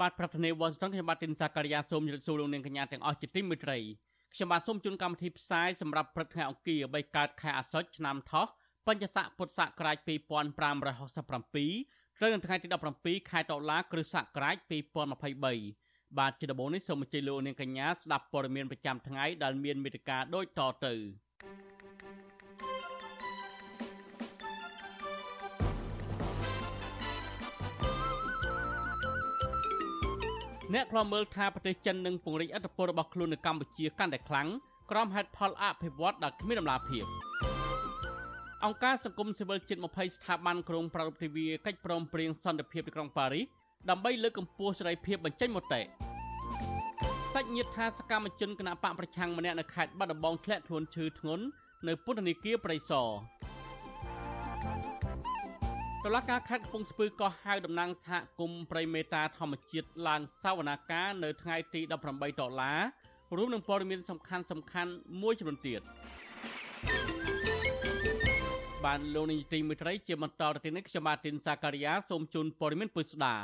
បាទប្រធានាទី Washington ខ្ញុំបាទទីនសាការីយ៉ាសូមជម្រាបសួរលោកនាងកញ្ញាទាំងអស់ជាទីមេត្រីខ្ញុំបាទសូមជូនកម្មវិធីផ្សាយសម្រាប់ព្រឹកថ្ងៃអង្គារ3កើតខែអាសត់ឆ្នាំថោះបញ្ញស័កពុទ្ធសករាជ2567ត្រូវនៅថ្ងៃទី17ខែតុលាគ្រិស្តសករាជ2023បាទជាដំបូងនេះសូមអញ្ជើញលោកនាងកញ្ញាស្ដាប់ព័ត៌មានប្រចាំថ្ងៃដែលមានមេត្តាដូចតទៅ អ្នកខ្លាំមើលថាប្រទេសចិននឹងពង្រីកអធិបតេយ្យរបស់ខ្លួននៅកម្ពុជាកាន់តែខ្លាំងក្រោមហេតុផលអភិវឌ្ឍដែលគ្មានដំណាភាពអង្គការសង្គមស៊ីវិលជិត20ស្ថាប័នក្រុងប្រពៃទិវាកិច្ចព្រមព្រៀងសន្តិភាពទីក្រុងប៉ារីសដើម្បីលើកកម្ពស់សេរីភាពបញ្ចេញមតិសាច់ញាតិថាសកម្មជនគណបកប្រឆាំងម្នាក់នៅខេត្តបាត់ដំបងធ្លាក់ខ្លួនឈឺធ្ងន់នៅពន្ធនាគារព្រៃសរ តុលាការខេត្តកំពង់ស្ពឺក៏ហៅតំណាងសហគមន៍ព្រៃមេតាធម្មជាតិឡើងសវនាការនៅថ្ងៃទី18ដុល្លាររួមនឹងព័ត៌មានសំខាន់សំខាន់មួយចំនួនទៀតបានលោកនាយទីមេត្រីជាបន្តទៅទៀតនេះខ្ញុំបាទទីនសាការីយ៉ាសូមជូនព័ត៌មានពុស្ដា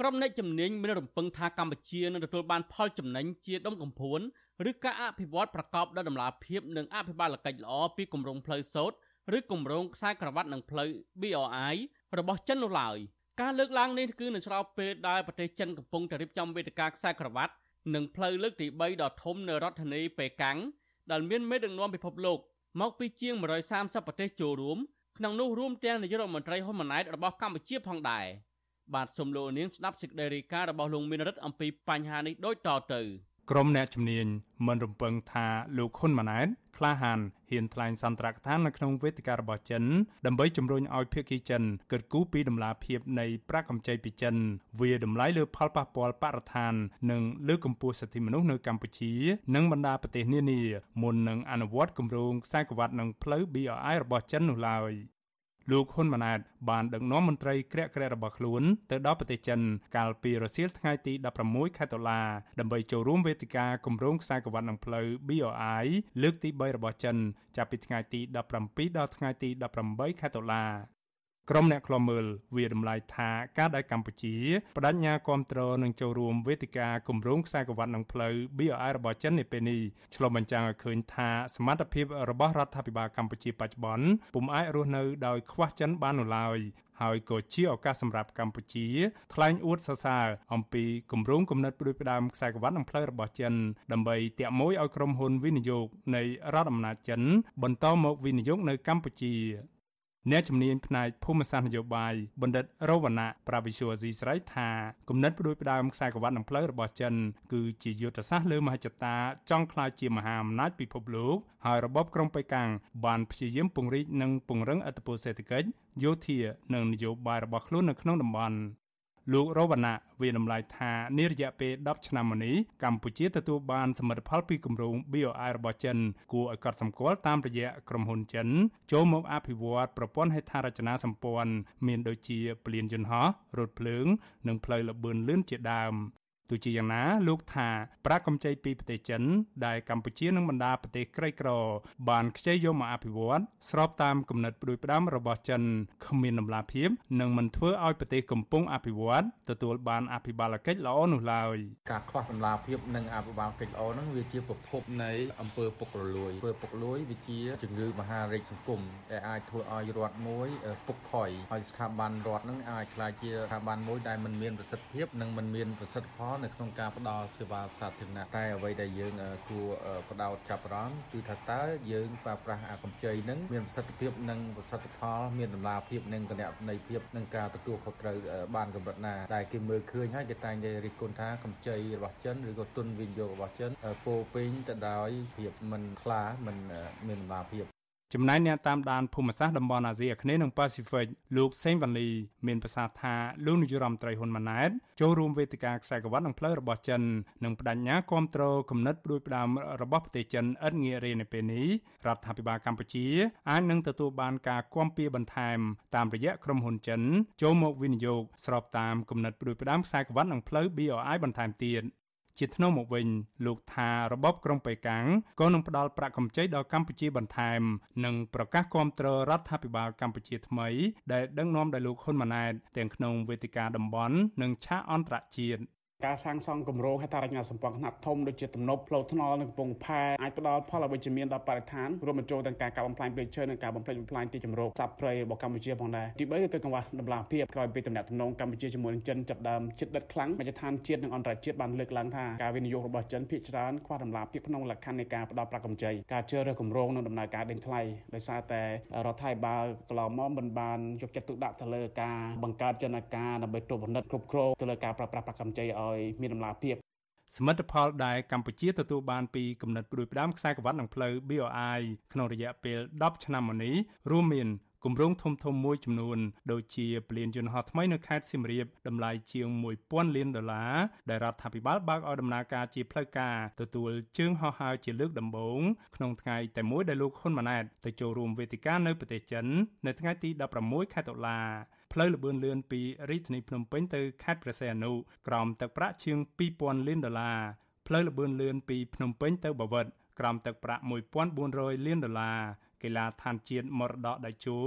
ក្រុមអ្នកជំនាញមានរំពឹងថាកម្ពុជានឹងទទួលបានផលចំណេញជាដុំកំភួនឬការអភិវឌ្ឍប្រកបដោយតម្លាភាពនិងអភិបាលកិច្ចល្អពីគម្រោងផ្លូវសូត្រ ឬគម្រោងខ្សែក្រវ៉ាត់និងផ្លូវ BRI របស់ចិននោះឡើយការលើកឡើងនេះគឺនៅស្របពេលដែលប្រទេសចិនកំពុងតែរៀបចំវេទិកាខ្សែក្រវ៉ាត់និងផ្លូវលើកទី3ដ៏ធំនៅរដ្ឋធានីប៉េកាំងដែលមានមេដឹកនាំពិភពលោកមកពីជាង130ប្រទេសចូលរួមក្នុងនោះរួមទាំងនាយករដ្ឋមន្ត្រីហ៊ុនម៉ាណែតរបស់កម្ពុជាផងដែរបាទសូមលោកនាងស្ដាប់សេចក្តីរាយការណ៍របស់លោកមានរិទ្ធអំពីបញ្ហានេះដូចតទៅ ក្រុមអ្នកជំនាញមិនរំពឹងថាលោកហ៊ុនម៉ាណែតក្លាហានហ៊ានថ្លែងសន្ទរកថានៅក្នុងវេទិការបស់ចិនដើម្បីជំរុញឲ្យភាគីចិនកិត្តគូពីដំណាភាពនៃប្រាក់កម្ចីពីចិនវាតម្លៃលើផលប៉ះពាល់បរិស្ថាន និងលើកកម្ពស់សិទ្ធិមនុស្សនៅកម្ពុជា និងបណ្ដាប្រទេសនានាមុននឹងអនុវត្តគម្រោងខ្សែក្រវ៉ាត់និងផ្លូវ BRI របស់ចិននោះឡើយ លោកហ៊ុនម៉ាណែតបានដឹកនាំមន្ត្រីក្រាក់ក្រាក់របស់ខ្លួនទៅដល់ប្រទេសចិនកាលពីរសៀលថ្ងៃទី16ខែតុលាដើម្បីចូលរួមវេទិកាគម្រោងខ្សែក្រវ៉ាត់នឹងផ្លូវ BRI លើកទី3របស់ចិន ចាប់ពីថ្ងៃទី17ដល់ថ្ងៃទី18ខែតុលា ក្រុមអ្នកខ្លំមើលវាតម្លៃថាការដែលកម្ពុជាបដិញ្ញាគ្រប់គ្រងនឹងចូលរួមវេទិកាគម្រោងខ្សែក្រវ៉ាត់នឹងផ្លូវ BRI របស់ចិននាពេលនេះឆ្លុះបញ្ចាំងឲ្យឃើញថាសមត្ថភាពរបស់រដ្ឋាភិបាលកម្ពុជាបច្ចុប្បន្នពុំអាចរស់នៅដោយខ្វះចិនបាននោះឡើយហើយក៏ជាឱកាសសម្រាប់កម្ពុជាថ្លែងអួតសរសើរអំពីគម្រោងគំនិតផ្ដួចផ្ដើមខ្សែក្រវ៉ាត់និងផ្លូវរបស់ចិនដើម្បីទាក់មួយឲ្យក្រុមហ៊ុនវិនិយោគនៃរដ្ឋអំណាចចិនបន្តមកវិនិយោគនៅកម្ពុជា អ្នកជំនាញផ្នែកភូមិសាស្ត្រនយោបាយបណ្ឌិតរវណ្ណៈប្រាវិសុវស៊ីស្រីថាគំនិតផ្ដួចផ្ដើមខ្សែក្រវ៉ាត់និងផ្លូវរបស់ចិនគឺជាយុទ្ធសាស្ត្រលើមហិច្ឆតាចង់ក្លាយជាមហាអំណាចពិភពលោកហើយរបបក្រុងប៉េកាំងបានព្យាយាមពង្រីកនិងពង្រឹងអធិបតេយ្យសេដ្ឋកិច្ចយោធានិងនយោបាយរបស់ខ្លួននៅក្នុងតំបន់ លោករវណ្ណៈវាតម្លៃថានារយៈពេល10ឆ្នាំមកនេះកម្ពុជាទទួលបានសមិទ្ធផលពីគម្រោង BOI របស់ចិនគួរឲ្យកត់សម្គាល់តាមរយៈក្រុមហ៊ុនចិន ចូលមកអភិវឌ្ឍប្រព័ន្ធហេដ្ឋារចនាសម្ព័ន្ធមានដូចជាពលានយន្តហោះរថភ្លើង និងផ្លូវល្បឿនលឿនជាដើម ទោះជាយ៉ាងណាលោកថាប្រាក់កម្ចីពីប្រទេសចិន ដែលកម្ពុជានិងបណ្ដាប្រទេសក្រីក្រ បានខ្ចីយកមកអភិវឌ្ឍស្របតាមគំនិតផ្ដួចផ្ដើមរបស់ចិនគ្មានដំណាភាពនិងមិនធ្វើឲ្យប្រទេសកំពុងអភិវឌ្ឍទទួលបានអភិបាលកិច្ចល្អនោះឡើយការខ្វះដំណាភាពនិងអភិបាលកិច្ចល្អហ្នឹងវាជាប្រភពនៃអំពើពុករលួយអំពើពុករលួយវាជាជំងឺមហារីកសង្គមដែលអាចធ្វើឲ្យរដ្ឋមួយពុកផុយហើយស្ថាប័នរដ្ឋហ្នឹងអាចក្លាយជាស្ថាប័នមួយដែលមិនមានប្រសិទ្ធភាពនិងមិនមានប្រសិទ្ធផលនៅក្នុងការផ្ដល់សេវាសាធារណៈតែអ្វីដែលយើងគួរបដោតចាប់អារម្មណ៍គឺថាតើយើងប្រើប្រាស់អាកម្ចីនឹងមានប្រសិទ្ធភាពនិងប្រសិទ្ធផល មានតម្លាភាពនិងកណន័យភាពនិងការទទួលខុសត្រូវបានកម្រិតណាតែគេមើលឃើញហើយគេតែងតែរិះគន់ថាកម្ចីរបស់ចិនឬក៏ទុនវិនិយោគរបស់ចិនពោពេញទៅដោយភាពមិនខ្លាមិនមានតម្លាភាព ចំណែកអ្នកតាមដានភូមិសាស្ត្រតំបន់អាស៊ីអាគ្នេយ៍និងប៉ាស៊ីហ្វិកលោកសេងវ៉ាន់លីមានប្រសាសន៍ថាលោកនាយរដ្ឋមន្ត្រីហ៊ុនម៉ាណែតចូលរួមវេទិកាខ្សែក្រវ៉ាត់និងផ្លូវរបស់ចិននិងបដិញ្ញាគ្រប់គ្រងគំនិតផ្ដួចផ្ដើមរបស់ប្រទេសចិនឥតងាករេនៅពេលនេះរដ្ឋាភិបាលកម្ពុជាអាចនឹងទទួលបានការគាំពៀបន្ថែមតាមរយៈក្រុមហ៊ុនចិនចូលមកវិនិយោគស្របតាមគំនិតផ្ដួចផ្ដើមខ្សែក្រវ៉ាត់និងផ្លូវ BRI បន្ថែមទៀត ជាថ្នូរមកវិញលោកថារបបក្រុងប៉េកាំងក៏នឹងផ្ដល់ប្រាក់កម្ចីដល់កម្ពុជាបន្ថែម និងប្រកាសគាំទ្ររដ្ឋាភិបាលកម្ពុជាថ្មីដែលដឹកនាំដោយលោកហ៊ុនម៉ាណែតទាំងក្នុងវេទិកាតំបន់និងឆាកអន្តរជាតិ ការសាងសង់គម្រោងហេដ្ឋារចនាសម្ព័ន្ធខ្នាតធំដូចជាទំនប់ផ្លូវថ្នល់និងកំពង់ផែអាចផ្ដល់ផលអវិជ្ជមានដល់បរិស្ថានរួមបញ្ចូលទាំងការកាប់បំផ្លាញព្រៃឈើនិងការបំផ្លិចបំផ្លាញទីជម្រកសត្វព្រៃរបស់កម្ពុជាផងដែរទី3គឺកង្វះដំណាភាពក្រោយពីទំនាក់ទំនងកម្ពុជាជាមួយនឹងចិនចាប់ដើមជិតដិតខ្លាំងមជ្ឈដ្ឋានជាតិនិងអន្តរជាតិបានលើកឡើងថាការវិនិយោគរបស់ចិនភាគច្រើនខ្វះដំណាភាពក្នុងលក្ខខណ្ឌនៃការផ្ដល់ប្រាក់កម្ចីការជ្រើសរើសគម្រោងនិងដំណើរការដេញថ្លៃដោយសារតែរដ្ឋាភិបាលកន្លងមកមិនបានយកចិត្តទុកដាក់ទៅលើការបង្កើតចលនាការដើម្បីត្រួតពិនិត្យគ្រប់គ្រងទៅលើការប្រើប្រាស់ប្រាក់កម្ចីឲ្យមានដំណាភាពសមិទ្ធផលដែលកម្ពុជាទទួលបានពីគំនិតផ្ដួចផ្ដើមខ្សែក្រវ៉ាត់និងផ្លូវ BRI ក្នុងរយៈពេល10ឆ្នាំមកនេះរួមមានគម្រោងធំធំមួយចំនួនដូចជាពលានយន្តហោះថ្មីនៅខេត្តសៀមរាបតម្លៃជាង1000លានដុល្លារដែលរដ្ឋាភិបាលបើកឲ្យដំណើរការជាផ្លូវការទទួលជើងហោះហើរជាលើកដំបូងក្នុងថ្ងៃតែមួយដែលលោកហ៊ុនម៉ាណែតទៅចូលរួមវេទិកានៅប្រទេសចិននៅថ្ងៃទី16ខែតុលា ផ្លូវលបឿនលឿនពីរាជធានីភ្នំពេញទៅខេត្តព្រះសីហនុក្រោមទឹកប្រាក់ជាង2000លានដុល្លារផ្លូវលបឿនលឿនពីភ្នំពេញទៅបាវិតក្រោមទឹកប្រាក់1400លានដុល្លារកីឡាដ្ឋានជាតិមរតកដៃជោ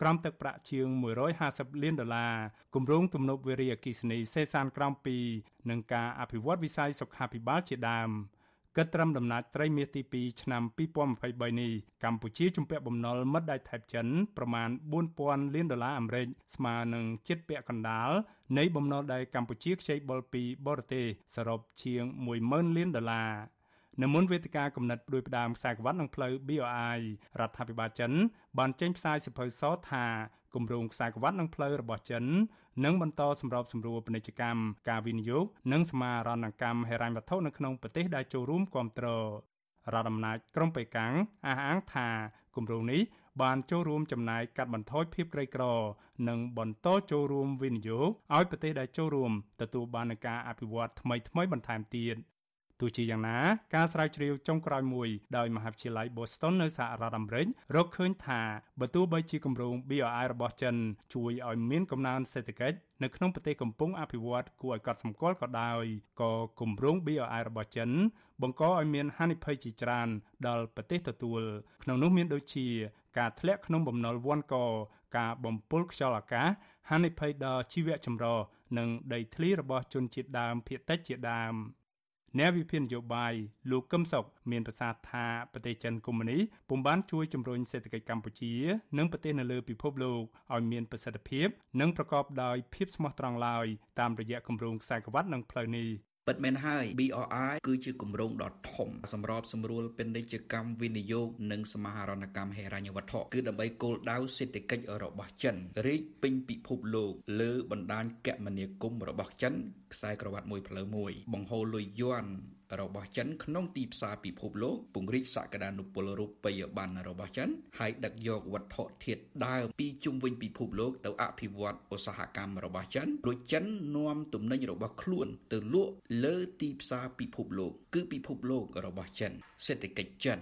ក្រោមទឹកប្រាក់ជាង150លានដុល្លារគម្រោងទំនប់វារីអគ្គិសនីសេសានក្រោម2និងការអភិវឌ្ឍវិស័យសុខាភិបាលជាដើម គិតត្រឹមដំណាច់ត្រីមាសទី2ឆ្នាំ2023នេះកម្ពុជាជំពាក់បំណុលមិត្តដៃថៃចិនប្រមាណ4000លានដុល្លារអាមេរិកស្មើនឹងជិតពាក់កណ្ដាលនៃបំណុលដែលកម្ពុជាខ្ចីបុលពីបរទេសសរុបជាង10000លានដុល្លារនៅមុនវេទិកាកំណត់ដោយផ្ដើមខ្សែក្រវ៉ាត់និងផ្លូវ BRI រដ្ឋាភិបាលចិនបានចេញផ្សាយសិភៅសថាគម្រោងខ្សែក្រវ៉ាត់និងផ្លូវរបស់ចិន នឹងបន្តសម្របសម្រួលពាណិជ្ជកម្មការវិនិយោគនិងសមាហរណកម្មហិរញ្ញវត្ថុនៅក្នុងប្រទេសដែលចូលរួមគ្រប់គ្រងរដ្ឋអំណាចក្រុងប៉េកាំងអះអាងថាគម្រោងនេះបានចូលរួមចំណាយកាត់បន្ថយភាពក្រីក្រ និងបន្តចូលរួមវិនិយោគឲ្យប្រទេសដែលចូលរួមទទួលបាននូវការអភិវឌ្ឍថ្មីៗបន្ថែមទៀត ទោះជាយ៉ាងណាការស្រាវជ្រាវចុងក្រោយមួយដោយមហាវិទ្យាល័យ Boston នៅសហរដ្ឋអាមេរិករកឃើញថាបើទោះបីជាគម្រោង BRI របស់ចិនជួយឲ្យមានកំណើនសេដ្ឋកិច្ចនៅក្នុងប្រទេសកំពុងអភិវឌ្ឍគួរឲ្យកត់សម្គាល់ក៏ដោយក៏គម្រោង BRI របស់ចិន បង្កឲ្យមានហានិភ័យជាច្រើនដល់ប្រទេសទទួលក្នុងនោះមានដូចជាការធ្លាក់ក្នុងបំណុលវ៉ាន់កការបំពុលខ្យល់អាកាសហានិភ័យដល់ជីវៈចម្រុះនិងដីធ្លីរបស់ជនជាតិដើមភាគតិចជាដើម អ្នកវិភាគនយោបាយលោកកឹមសុខមានប្រសាសន៍ថាប្រទេសចិនកុម្មុយនីពុំបានជួយជំរុញសេដ្ឋកិច្ចកម្ពុជា និងប្រទេសនៅលើពិភពលោកឲ្យមានប្រសិទ្ធភាព និងប្រកបដោយភាពស្មោះត្រង់ឡើយតាមរយៈគម្រោងខ្សែក្រវ៉ាត់និងផ្លូវនេះ ពិតមែនហើយ BRI គឺជាគម្រោងដ៏ធំសម្របសម្រួលពាណិជ្ជកម្មវិនិយោគនិងសមាហរណកម្មហិរញ្ញវត្ថុគឺដើម្បីគោលដៅសេដ្ឋកិច្ចរបស់ចិនរីកពេញពិភពលោកលើបណ្ដាញគមនាគមន៍របស់ចិនខ្សែក្រវ៉ាត់មួយផ្លូវមួយបង្ហូរលុយយួន របស់ចិនក្នុងទីផ្សារពិភពលោកពង្រីកសក្តានុពលរូបិយប័ណ្ណរបស់ចិនហើយដឹកយកវត្ថុធាតុដើមពីជុំវិញពិភពលោកទៅអភិវឌ្ឍឧស្សាហកម្មរបស់ចិនរួចចិននាំទំនិញរបស់ខ្លួនទៅលក់លើទីផ្សារពិភពលោក គឺពិភពលោករបស់ចិនសេដ្ឋកិច្ចចិន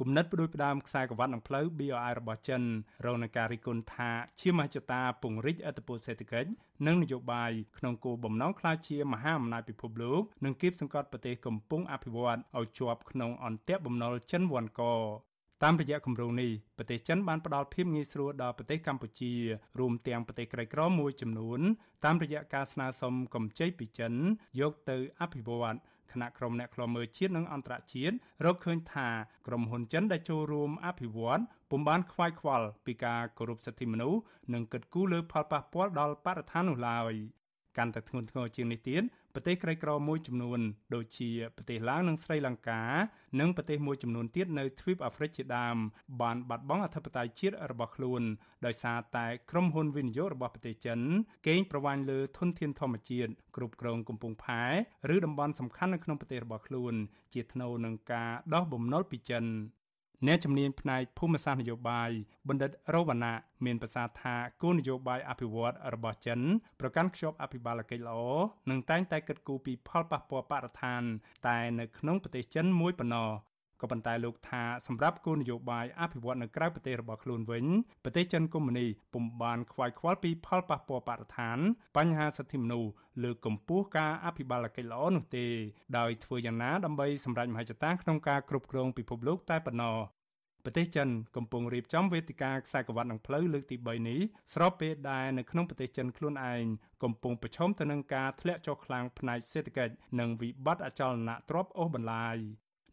គំនិតផ្ដួចផ្ដើមខ្សែក្រវ៉ាត់និងផ្លូវ BRI របស់ចិនរងនឹងការរិះគន់ថាជាមហិច្ឆតាពង្រីកអធិបតេយ្យសេដ្ឋកិច្ចនិងនយោបាយក្នុងគោលបំណងក្លាយជាមហាអំណាចពិភពលោកនិងគៀបសង្កត់ប្រទេសកំពុងអភិវឌ្ឍឲ្យជាប់ក្នុងអន្ទាក់បំណុលចិនវ៉ាន់ក តាមរយៈគម្រោងនេះប្រទេសចិនបានផ្ដល់ភាពងាយស្រួលដល់ប្រទេសកម្ពុជារួមទាំងប្រទេសក្រីក្រមួយចំនួនតាមរយៈការស្នើសុំកម្ចីពីចិនយកទៅអភិវឌ្ឍគណៈក្រុមអ្នកខ្លាំមើលជាតិនិងអន្តរជាតិរកឃើញថាក្រុមហ៊ុនចិនដែលចូលរួមអភិវឌ្ឍពុំបានខ្វាយខ្វល់ពីការគោរពសិទ្ធិមនុស្សនិងកិត្តគូលើផលប៉ះពាល់ដល់បរិស្ថាននោះឡើយកាន់តែធ្ងន់ធ្ងរជាងនេះទៀត ប្រទេសក្រីក្រមួយចំនួន ដូចជាប្រទេសឡាវនិងស្រីលង្កានិងប្រទេសមួយចំនួនទៀតនៅទ្វីបអាហ្វ្រិកជាដើមបានបាត់បង់អធិបតេយ្យជាតិរបស់ខ្លួនដោយសារតែក្រុមហ៊ុនវិនិយោគរបស់ប្រទេសចិនកេងប្រវ័ញ្ចលើធនធានធម្មជាតិគ្រប់គ្រងកំពង់ផែឬតំបន់សំខាន់នៅក្នុងប្រទេសរបស់ខ្លួន ជាថ្នូវនឹងការដោះបំណុលពីចិន អ្នកជំនាញផ្នែកភូមិសាស្ត្រនយោបាយបណ្ឌិតរវណ្ណៈមានប្រសាសន៍ថាគោលនយោបាយអភិវឌ្ឍរបស់ចិនប្រកាន់ខ្ជាប់អភិបាលកិច្ចល្អនិងតែងតែគិតគូរពីផលប៉ះពាល់បរិស្ថានតែនៅក្នុងប្រទេសចិនមួយប៉ុណ្ណោះ ក៏ប៉ុន្តែលោកថាសម្រាប់គោលនយោបាយអភិវឌ្ឍនៅក្រៅប្រទេសរបស់ខ្លួនវិញប្រទេសចិនកុម្មុយនីពុំបានខ្វាយខ្វល់ពីផលប៉ះពាល់បរិស្ថាន បញ្ហាសិទ្ធិមនុស្សលើកកម្ពស់ការអភិបាលកិច្ចល្អនោះទេដោយធ្វើយ៉ាងណាដើម្បីសម្រេចមហិច្ឆតាក្នុងការគ្រប់គ្រងពិភពលោកតែប៉ុណ្ណោះប្រទេសចិនកំពុងរៀបចំវេទិកាខ្សែក្រវ៉ាត់នឹងផ្លូវលើកទី3នេះស្របពេលដែលនៅក្នុងប្រទេសចិនខ្លួនឯងកំពុងប្រឈមទៅនឹងការធ្លាក់ចុះខ្លាំងផ្នែកសេដ្ឋកិច្ចនិងវិបត្តិអចលនៈទ្រព្យអូសបន្លាយ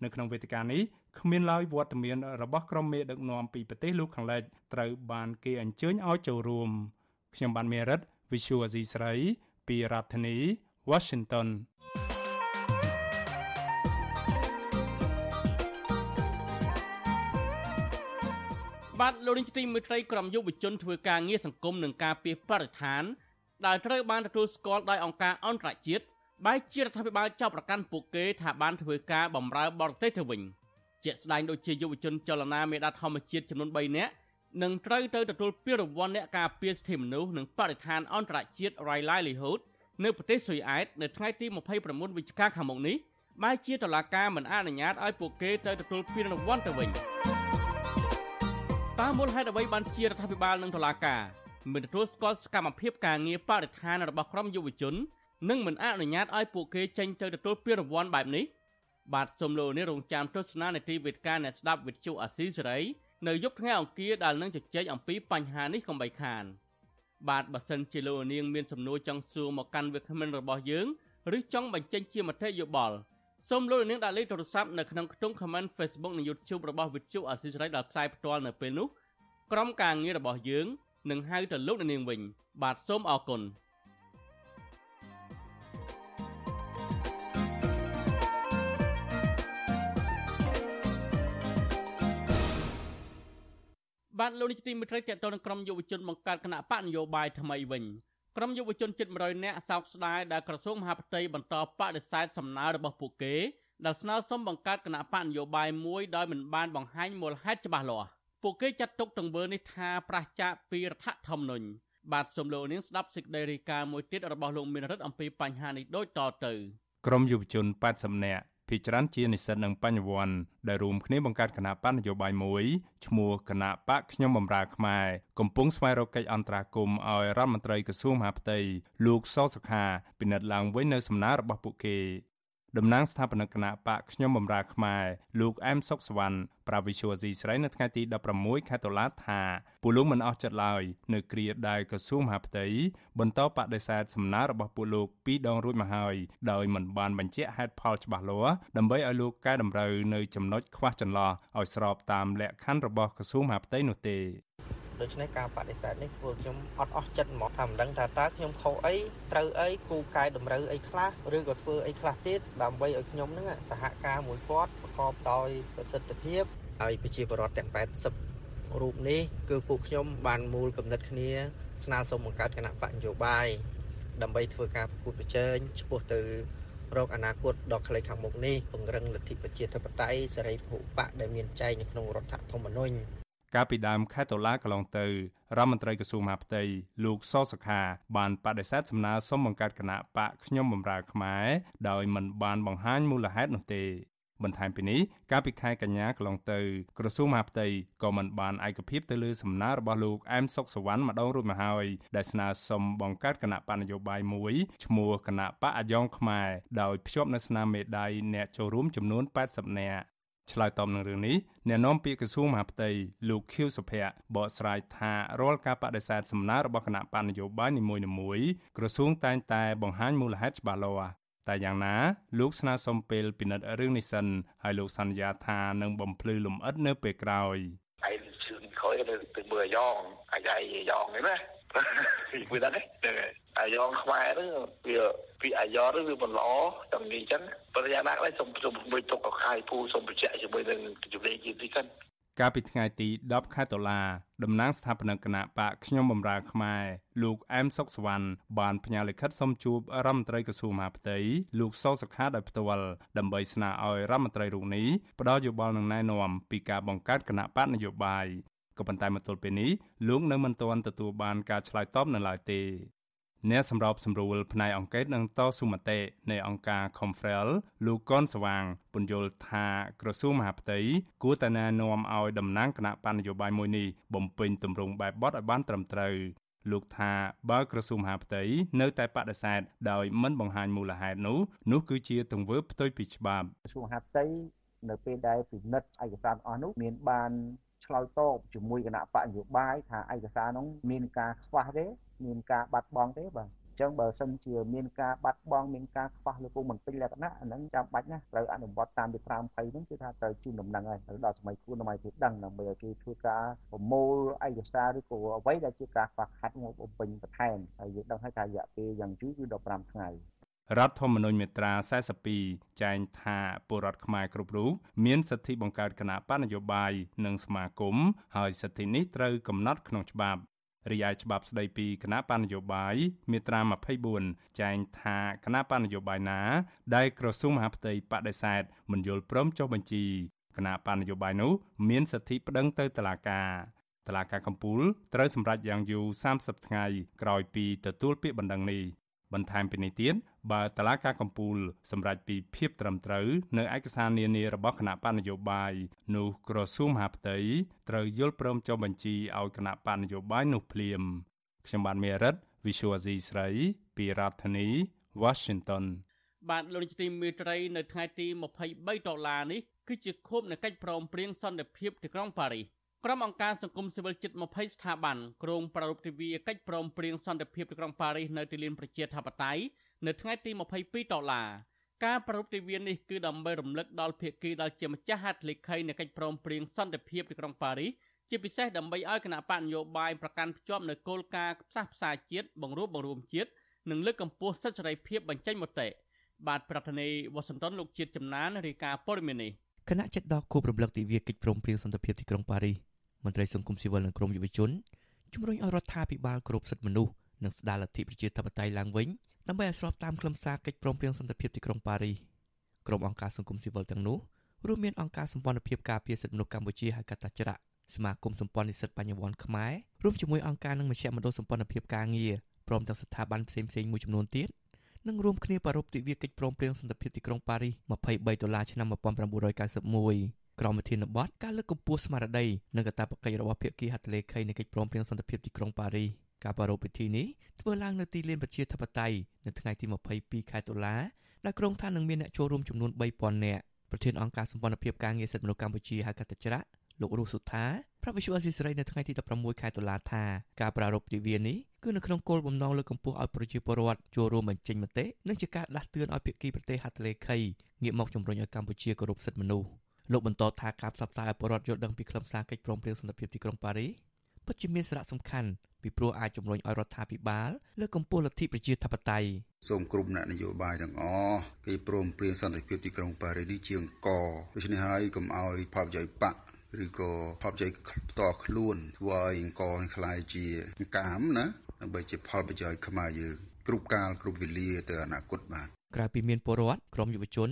នៅក្នុងវេទិកានេះគ្មានឡើយវត្តមានរបស់ក្រុមមេដឹកនាំពីប្រទេសលោកខាងលិចត្រូវបានគេអញ្ជើញឲ្យចូលរួមខ្ញុំបានមេរិត Visual Asia ស្រីពីរដ្ឋធានី Washington បាទលោកនាងទីមេត្រីក្រុមយុវជនធ្វើការងារសង្គមនិងការពារបរិស្ថានដែលត្រូវបានទទួលស្គាល់ដោយអង្គការអន្តរជាតិ បែរជារដ្ឋាភិបាលចោទប្រកាន់ពួកគេថាបានធ្វើការបម្រើបរទេសទៅវិញជាក់ស្ដែងដូចជាយុវជនចលនាមេដាធម្មជាតិចំនួន3នាក់នឹងត្រូវទៅទទួលពានរង្វាន់អ្នកការពារសិទ្ធិមនុស្សនិងបរិស្ថានអន្តរជាតិ Rai Livelihood នៅប្រទេសស៊ុយអែតនៅថ្ងៃទី29វិច្ឆិកាខាងមុខនេះបែរជាតឡាការមិនអនុញ្ញាតឲ្យពួកគេទៅទទួលពានរង្វាន់ទៅវិញតើមូលហេតុអ្វីបានជារដ្ឋាភិបាលនិងតុលាការមិនទទួលស្គាល់សកម្មភាពការងារបរិស្ថានរបស់ក្រុមយុវជន និងមិនអនុញ្ញាតឲ្យពួកគេចេញទៅទទួលពានរង្វាន់បែបនេះបាទសូមលោកនេះរងចាំទស្សនានាទីវេទិកាអ្នកស្ដាប់វិទ្យុអាស៊ីសេរីនៅយប់ថ្ងៃអង្គារដែលនឹងជជែកអំពីបញ្ហានេះកុំបីខាន បាទបើសិនជាលោកនាងមានសំណួរចង់សួរមកកាន់វាគ្មិនរបស់យើងឬចង់បញ្ចេញជាមតិយោបល់សូមលោកនាងដាក់លេខទូរស័ព្ទនៅក្នុងខ្ទង់ comment Facebook និង YouTube របស់វិទ្យុអាស៊ីសេរីដែលផ្សាយផ្ទាល់នៅពេលនេះក្រុមការងាររបស់យើងនឹងហៅទៅលោកនាងវិញ បាទសូមអរគុណ បាទលោកនាយកទីមេត្រីតេតតនឹងក្រុមយុវជនបង្កើតគណៈបកនយោបាយថ្មីវិញក្រុមយុវជនជិត100នាក់សោកស្ដាយដែលក្រសួងមហាផ្ទៃបន្តបដិសេធសំណើរបស់ពួកគេដែលស្នើសុំបង្កើតគណៈបកនយោបាយមួយដោយមិនបានបង្ហាញមូលហេតុច្បាស់លាស់ពួកគេចាត់ទុកទង្វើនេះថាប្រឆាចពីរដ្ឋធម្មនុញ្ញបាទសូមលោកនាងស្ដាប់សេចក្តីរាយការណ៍មួយទៀតរបស់លោកមានរិទ្ធអំពីបញ្ហានេះដូចតទៅ ក្រុមយុវជន80នាក់ ភាគច្រើនជានិស្សិតនិងបញ្ញវន្តដែលរួមគ្នាបង្កើតគណៈបកនយោបាយមួយឈ្មោះគណៈបកខ្ញុំបំរើខ្មែរកំពុងស្វែងរកកិច្ចអន្តរាគមន៍ឲ្យរដ្ឋមន្ត្រីក្រសួងមហាផ្ទៃលោកសសុខាពិនិត្យឡើងវិញនៅសំណើរបស់ពួកគេ តំណាងស្ថាបនិកគណៈបកខ្ញុំបំរើខ្មែរលោកអែមសុកសវណ្ណប្រាវិសុវស៊ីស្រីនៅថ្ងៃទី16ខែតុលាថាពួកលោកមិនអស់ចិត្តឡើយនៅគ្រាដែលក្រសួងមហាផ្ទៃបន្តបដិសេធសំណើរបស់ពួកលោកពីរដងរួចមកហើយដោយមិនបានបញ្ជាក់ហេតុផលច្បាស់លាស់ដើម្បីឲ្យលោកកែតម្រូវនៅចំណុចខ្វះចន្លោះឲ្យស្របតាមលក្ខខណ្ឌរបស់ក្រសួងមហាផ្ទៃនោះទេ ដូច្នេះការបដិសេធនេះធ្វើខ្ញុំអត់អស់ចិត្តហ្មងថាមិនដឹងថាតើខ្ញុំខុសអីត្រូវអីគូកែតម្រូវអីខ្លះឬក៏ធ្វើអីខ្លះទៀតដើម្បីឲ្យខ្ញុំហ្នឹងសហការមួយគាត់ប្រកបដោយប្រសិទ្ធភាពហើយប្រជាពលរដ្ឋទាំង80រូបនេះគឺពួកខ្ញុំបានមូលគំនិតគ្នា ស្នើសុំបង្កើតគណៈបកនយោបាយដើម្បីធ្វើការប្រកួតប្រជែងឆ្ពោះទៅរកអនាគតដ៏ខ្លីខាងមុខនេះពង្រឹងលទ្ធិប្រជាធិបតេយ្យសេរីពហុបកដែលមានចែងនៅក្នុងរដ្ឋធម្មនុញ្ញ កាលពីដើមខែតុលាកន្លងទៅរដ្ឋមន្ត្រីក្រសួងមហាផ្ទៃលោកសសុខាបានបដិសេធសំណើសុំបង្កើតគណៈបកខ្ញុំបម្រើខ្មែរដោយមិនបានបង្ហាញមូលហេតុនោះទេបន្ថែមពីនេះកាលពីខែកញ្ញាកន្លងទៅក្រសួងមហាផ្ទៃក៏មិនបានឯកភាពទៅលើសំណើរបស់លោកអែមសុកសវណ្ណម្ដងរួចមកហើយដែលស្នើសុំបង្កើតគណៈបកនយោបាយមួយឈ្មោះគណៈបកអាយ៉ងខ្មែរដោយភ្ជាប់នៅស្នាមមេដៃអ្នកចូលរួមចំនួន80នាក់ ឆ្លើយតបនឹងរឿងនេះអ្នកនាំពាក្យក្រសួងមហាផ្ទៃលោកខៀវសុភ័ក្របកស្រាយថារាល់ការបដិសេធសំណើរបស់គណៈបណ្ឌនយោបាយនីមួយៗក្រសួងតែងតែបង្ហាញមូលហេតុច្បាស់លាស់តែយ៉ាងណាលោកស្នើសុំពេលពិនិត្យរឿងនេះសិនហើយលោកសន្យាថានឹងបំភ្លឺលំអិតនៅពេលក្រោយឯងជឿនក្រោ យទៅទៅមើលអាយ៉ងអាយ៉ៃអាយ៉ងហ្នឹងណាពីដឹងហ្នឹងហើយអាយ៉ងខ្មែរហ្នឹងវាពីអាយ៉ងហ្នឹងវាមិនល្អតាមនេះអញ្ចឹងប៉ុន្តែយ៉ាងណាក៏ដោយសូមសូមមួយទុកកខាយពូសូមបញ្ជាក់ជាមួយនឹងជំនាញជាទីសិនកាលពីថ្ងៃទី10ខែតុលាតំណាងស្ថាបនិកគណៈបកខ្ញុំបម្រើខ្មែរលោកអែមសុកសវណ្ណបានផ្ញើលិខិតសុំជួបរដ្ឋមន្ត្រីក្រសួងមហាផ្ទៃលោកសសុខាដោយផ្ទាល់ដើម្បីស្នើឲ្យរដ្ឋមន្ត្រីរូបនេះផ្ដល់យោបល់និងណែនាំពីការបង្កើតគណៈបកនយោបាយ ក៏ប៉ុន្តែមកទល់ពេលនេះលោកនៅមិនទាន់ទទួលបានការឆ្លើយតបនៅឡើយទេអ្នកសម្របសម្រួលផ្នែកអង្គការនឹងតស៊ូមតិនៃអង្គការ Confrel លោកកនស្វាងពន្យល់ថាក្រសួងមហាផ្ទៃគួរតែណែនាំឲ្យតំណាងគណៈបញ្ញយោបាយមួយនេះបំពេញទម្រង់បែបបទឲ្យបានត្រឹមត្រូវលោកថាបើក្រសួងមហាផ្ទៃនៅតែបដិសេធដោយមិនបង្ហាញមូលហេតុនោះនោះគឺជាទង្វើផ្ទុយពីច្បាប់ក្រសួងមហាផ្ទៃនៅពេលដែលពិនិត្យឯកសារអស់នោះមានបាន ឆ្លើយតបជាមួយគណៈបកនយោបាយថាឯកសារនោះមានការខ្វះទេមានការបាត់បង់ទេបាទចឹងបើសិនជាមានការបាត់បង់មានការខ្វះលើពុំមិនពេញលក្ខណៈអាហ្នឹងចាំបាច់ណាត្រូវអនុវត្តតាមវិត្រា20ហ្នឹងគឺថាត្រូវជូនដំណឹងហើយត្រូវដល់សម័យគួរដើម្បីគេដឹងដើម្បីឲ្យគេធ្វើការប្រមូលឯកសារឬក៏អ្វីដែលជាការខ្វះខាតមកបំពេញបន្ថែមហើយយើងដឹងហើយថារយៈពេលយ៉ាងយូរគឺ15ថ្ងៃ រដ្ឋធម្មនុញ្ញមាត្រា42ចែងថាពលរដ្ឋខ្មែរគ្រប់រូបមានសិទ្ធិបង្កើតគណៈបណ្ឌនយោបាយនិងសមាគមហើយសិទ្ធិនេះត្រូវកំណត់ក្នុងច្បាប់រីឯច្បាប់ស្ដីពីគណៈបណ្ឌនយោបាយមាត្រា24ចែងថាគណៈបណ្ឌនយោបាយណា ដែលក្រសួងមហាផ្ទៃបដិសេធមិនយល់ព្រមចុះបញ្ជីគណៈបណ្ឌនយោបាយនោះមានសិទ្ធិប្តឹងទៅតុលាការតុលាការកំពូលត្រូវសម្រេចយ៉ាងយូរ30ថ្ងៃក្រោយពីទទួលពាក្យបណ្ដឹងនេះ បន្ថែមពីនេះទៀតបើតឡាការកម្ពុជាសម្រេចពីភាពត្រឹមត្រូវនៅឯកសារនានារបស់គណៈបណ្ឌនយោបាយនោះក្រសួងមហាផ្ទៃត្រូវយល់ព្រមចុះបញ្ជីឲ្យគណៈបណ្ឌនយោបាយនោះភ្លាមខ្ញុំបាទមេរិត Visual C ស្រីពីរដ្ឋធានី Washington បាទលោកនាយកទីមេត្រីនៅថ្ងៃទី23ដុល្លារនេះគឺជាខួបនៃកិច្ចព្រមព្រៀងសន្តិភាពទីក្រុងប៉ារីស ក្រុមអង្គការសង្គមស៊ីវិលជិត20ស្ថាប័នក្រុងប្រារព្ធទិវាកិច្ចព្រមព្រៀងសន្តិភាពទីក្រុងប៉ារីសនៅទីលានប្រជាធិបតេយ្យនៅថ្ងៃទី22ដុល្លារការប្រារព្ធទិវានេះគឺដើម្បីរំលឹកដល់ភាគីដែលជាម្ចាស់ហត្ថលេខីនៃកិច្ចព្រមព្រៀងសន្តិភាពទីក្រុងប៉ារីសជាពិសេសដើម្បីឲ្យគណៈបកនយោបាយប្រកាន់ភ្ជាប់នូវគោលការណ៍ផ្សះផ្សាជាតិបង្រួបបង្រួមជាតិនិងលើកកម្ពស់សិទ្ធិសេរីភាពបញ្ចេញមតិបាទប្រធានាធិបតីវ៉ាស៊ីនតោនលោកជាតិចំណានរាយការណ៍ព័ត៌មាននេះគណៈចិត្តដល់គូប្រំលឹកទិវាកិច្ចព្រមព្រៀងសន្តិភាពទីក្រុងប៉ារីស មន្ត្រីសង្គមស៊ីវិលនិងក្រមយុវជនជំរុញឲ្យរដ្ឋាភិបាលគោរពសិទ្ធិមនុស្សនិងស្ដារលទ្ធិប្រជាធិបតេយ្យឡើងវិញដើម្បីឲ្យស្របតាមខ្លឹមសារកិច្ចព្រមព្រៀងសន្តិភាពទីក្រុងប៉ារីសក្រុមអង្គការសង្គមស៊ីវិលទាំងនោះរួមមានអង្គការសម្ព័ន្ធភាពការពារសិទ្ធិមនុស្សកម្ពុជាហៅកាត់តាច្រាក់សមាគមសម្ព័ន្ធនិស្សិតបញ្ញវន្តខ្មែររួមជាមួយអង្គការនិងមជ្ឈមណ្ឌលសម្ព័ន្ធភាពការងារព្រមទាំងស្ថាប័នផ្សេងៗមួយចំនួនទៀតនឹងរួមគ្នាប្រារព្ធទិវាកិច្ចព្រមព្រៀងសន្តិភាពទីក្រុងប៉ារីស23ដុល្លារឆ្នាំ1991 ក្រមវិធានបទការលើកកម្ពស់ស្មារតីនិងកាតព្វកិច្ចរបស់ភាគីហត្ថលេខីនៃកិច្ចព្រមព្រៀងសន្តិភាពទីក្រុងប៉ារីសការប្រារព្ធពិធីនេះធ្វើឡើងនៅទីលានប្រជាធិបតេយ្យនៅថ្ងៃទី22ខែតុលាដែលក្រុងថានឹងមានអ្នកចូលរួមចំនួន3000នាក់ប្រធានអង្គការសម្ព័ន្ធភាពការងារសិទ្ធិមនុស្សកម្ពុជាហៅកាត់ច្រាក់លោករស់សុថាប្រាប់វិសុអស៊ីសេរីនៅថ្ងៃទី16ខែតុលាថាការប្រារព្ធទិវានេះគឺនៅក្នុងគោលបំណងលើកកម្ពស់ឲ្យប្រជាពលរដ្ឋចូលរួមបញ្ចេញមតិនិងជាការដាស់តឿនឲ្យភាគីប្រទេសហត្ថលេខីងាកមកជំរុញឲ្យកម្ពុជាគោរពសិទ្ធិមនុស្ស លោកបន្តថាការផ្សព្វផ្សាយឲ្យប្រជាពលរដ្ឋយល់ដឹងពីខ្លឹមសារកិច្ចព្រមព្រៀងសន្តិភាពទីក្រុងប៉ារីសពិតជាមានសារៈសំខាន់ពីព្រោះអាចជំរុញឲ្យរដ្ឋាភិបាលលើកកម្ពស់លទ្ធិប្រជាធិបតេយ្យសូមក្រុមអ្នកនយោបាយទាំងអស់គេព្រមព្រៀងសន្តិភាពទីក្រុងប៉ារីសនេះជាអង្គដូច្នេះហើយកុំឲ្យផលប្រយោជន៍បកឬក៏ផលប្រយោជន៍ផ្ទាល់ខ្លួនធ្វើឲ្យអង្គនេះខ្លាយជាកាមណាដើម្បីជាផលប្រយោជន៍ខ្មែរយើងគ្រប់កាលគ្រប់វេលាទៅអនាគតបាទក្រៅពីមានពលរដ្ឋក្រុមយុវជន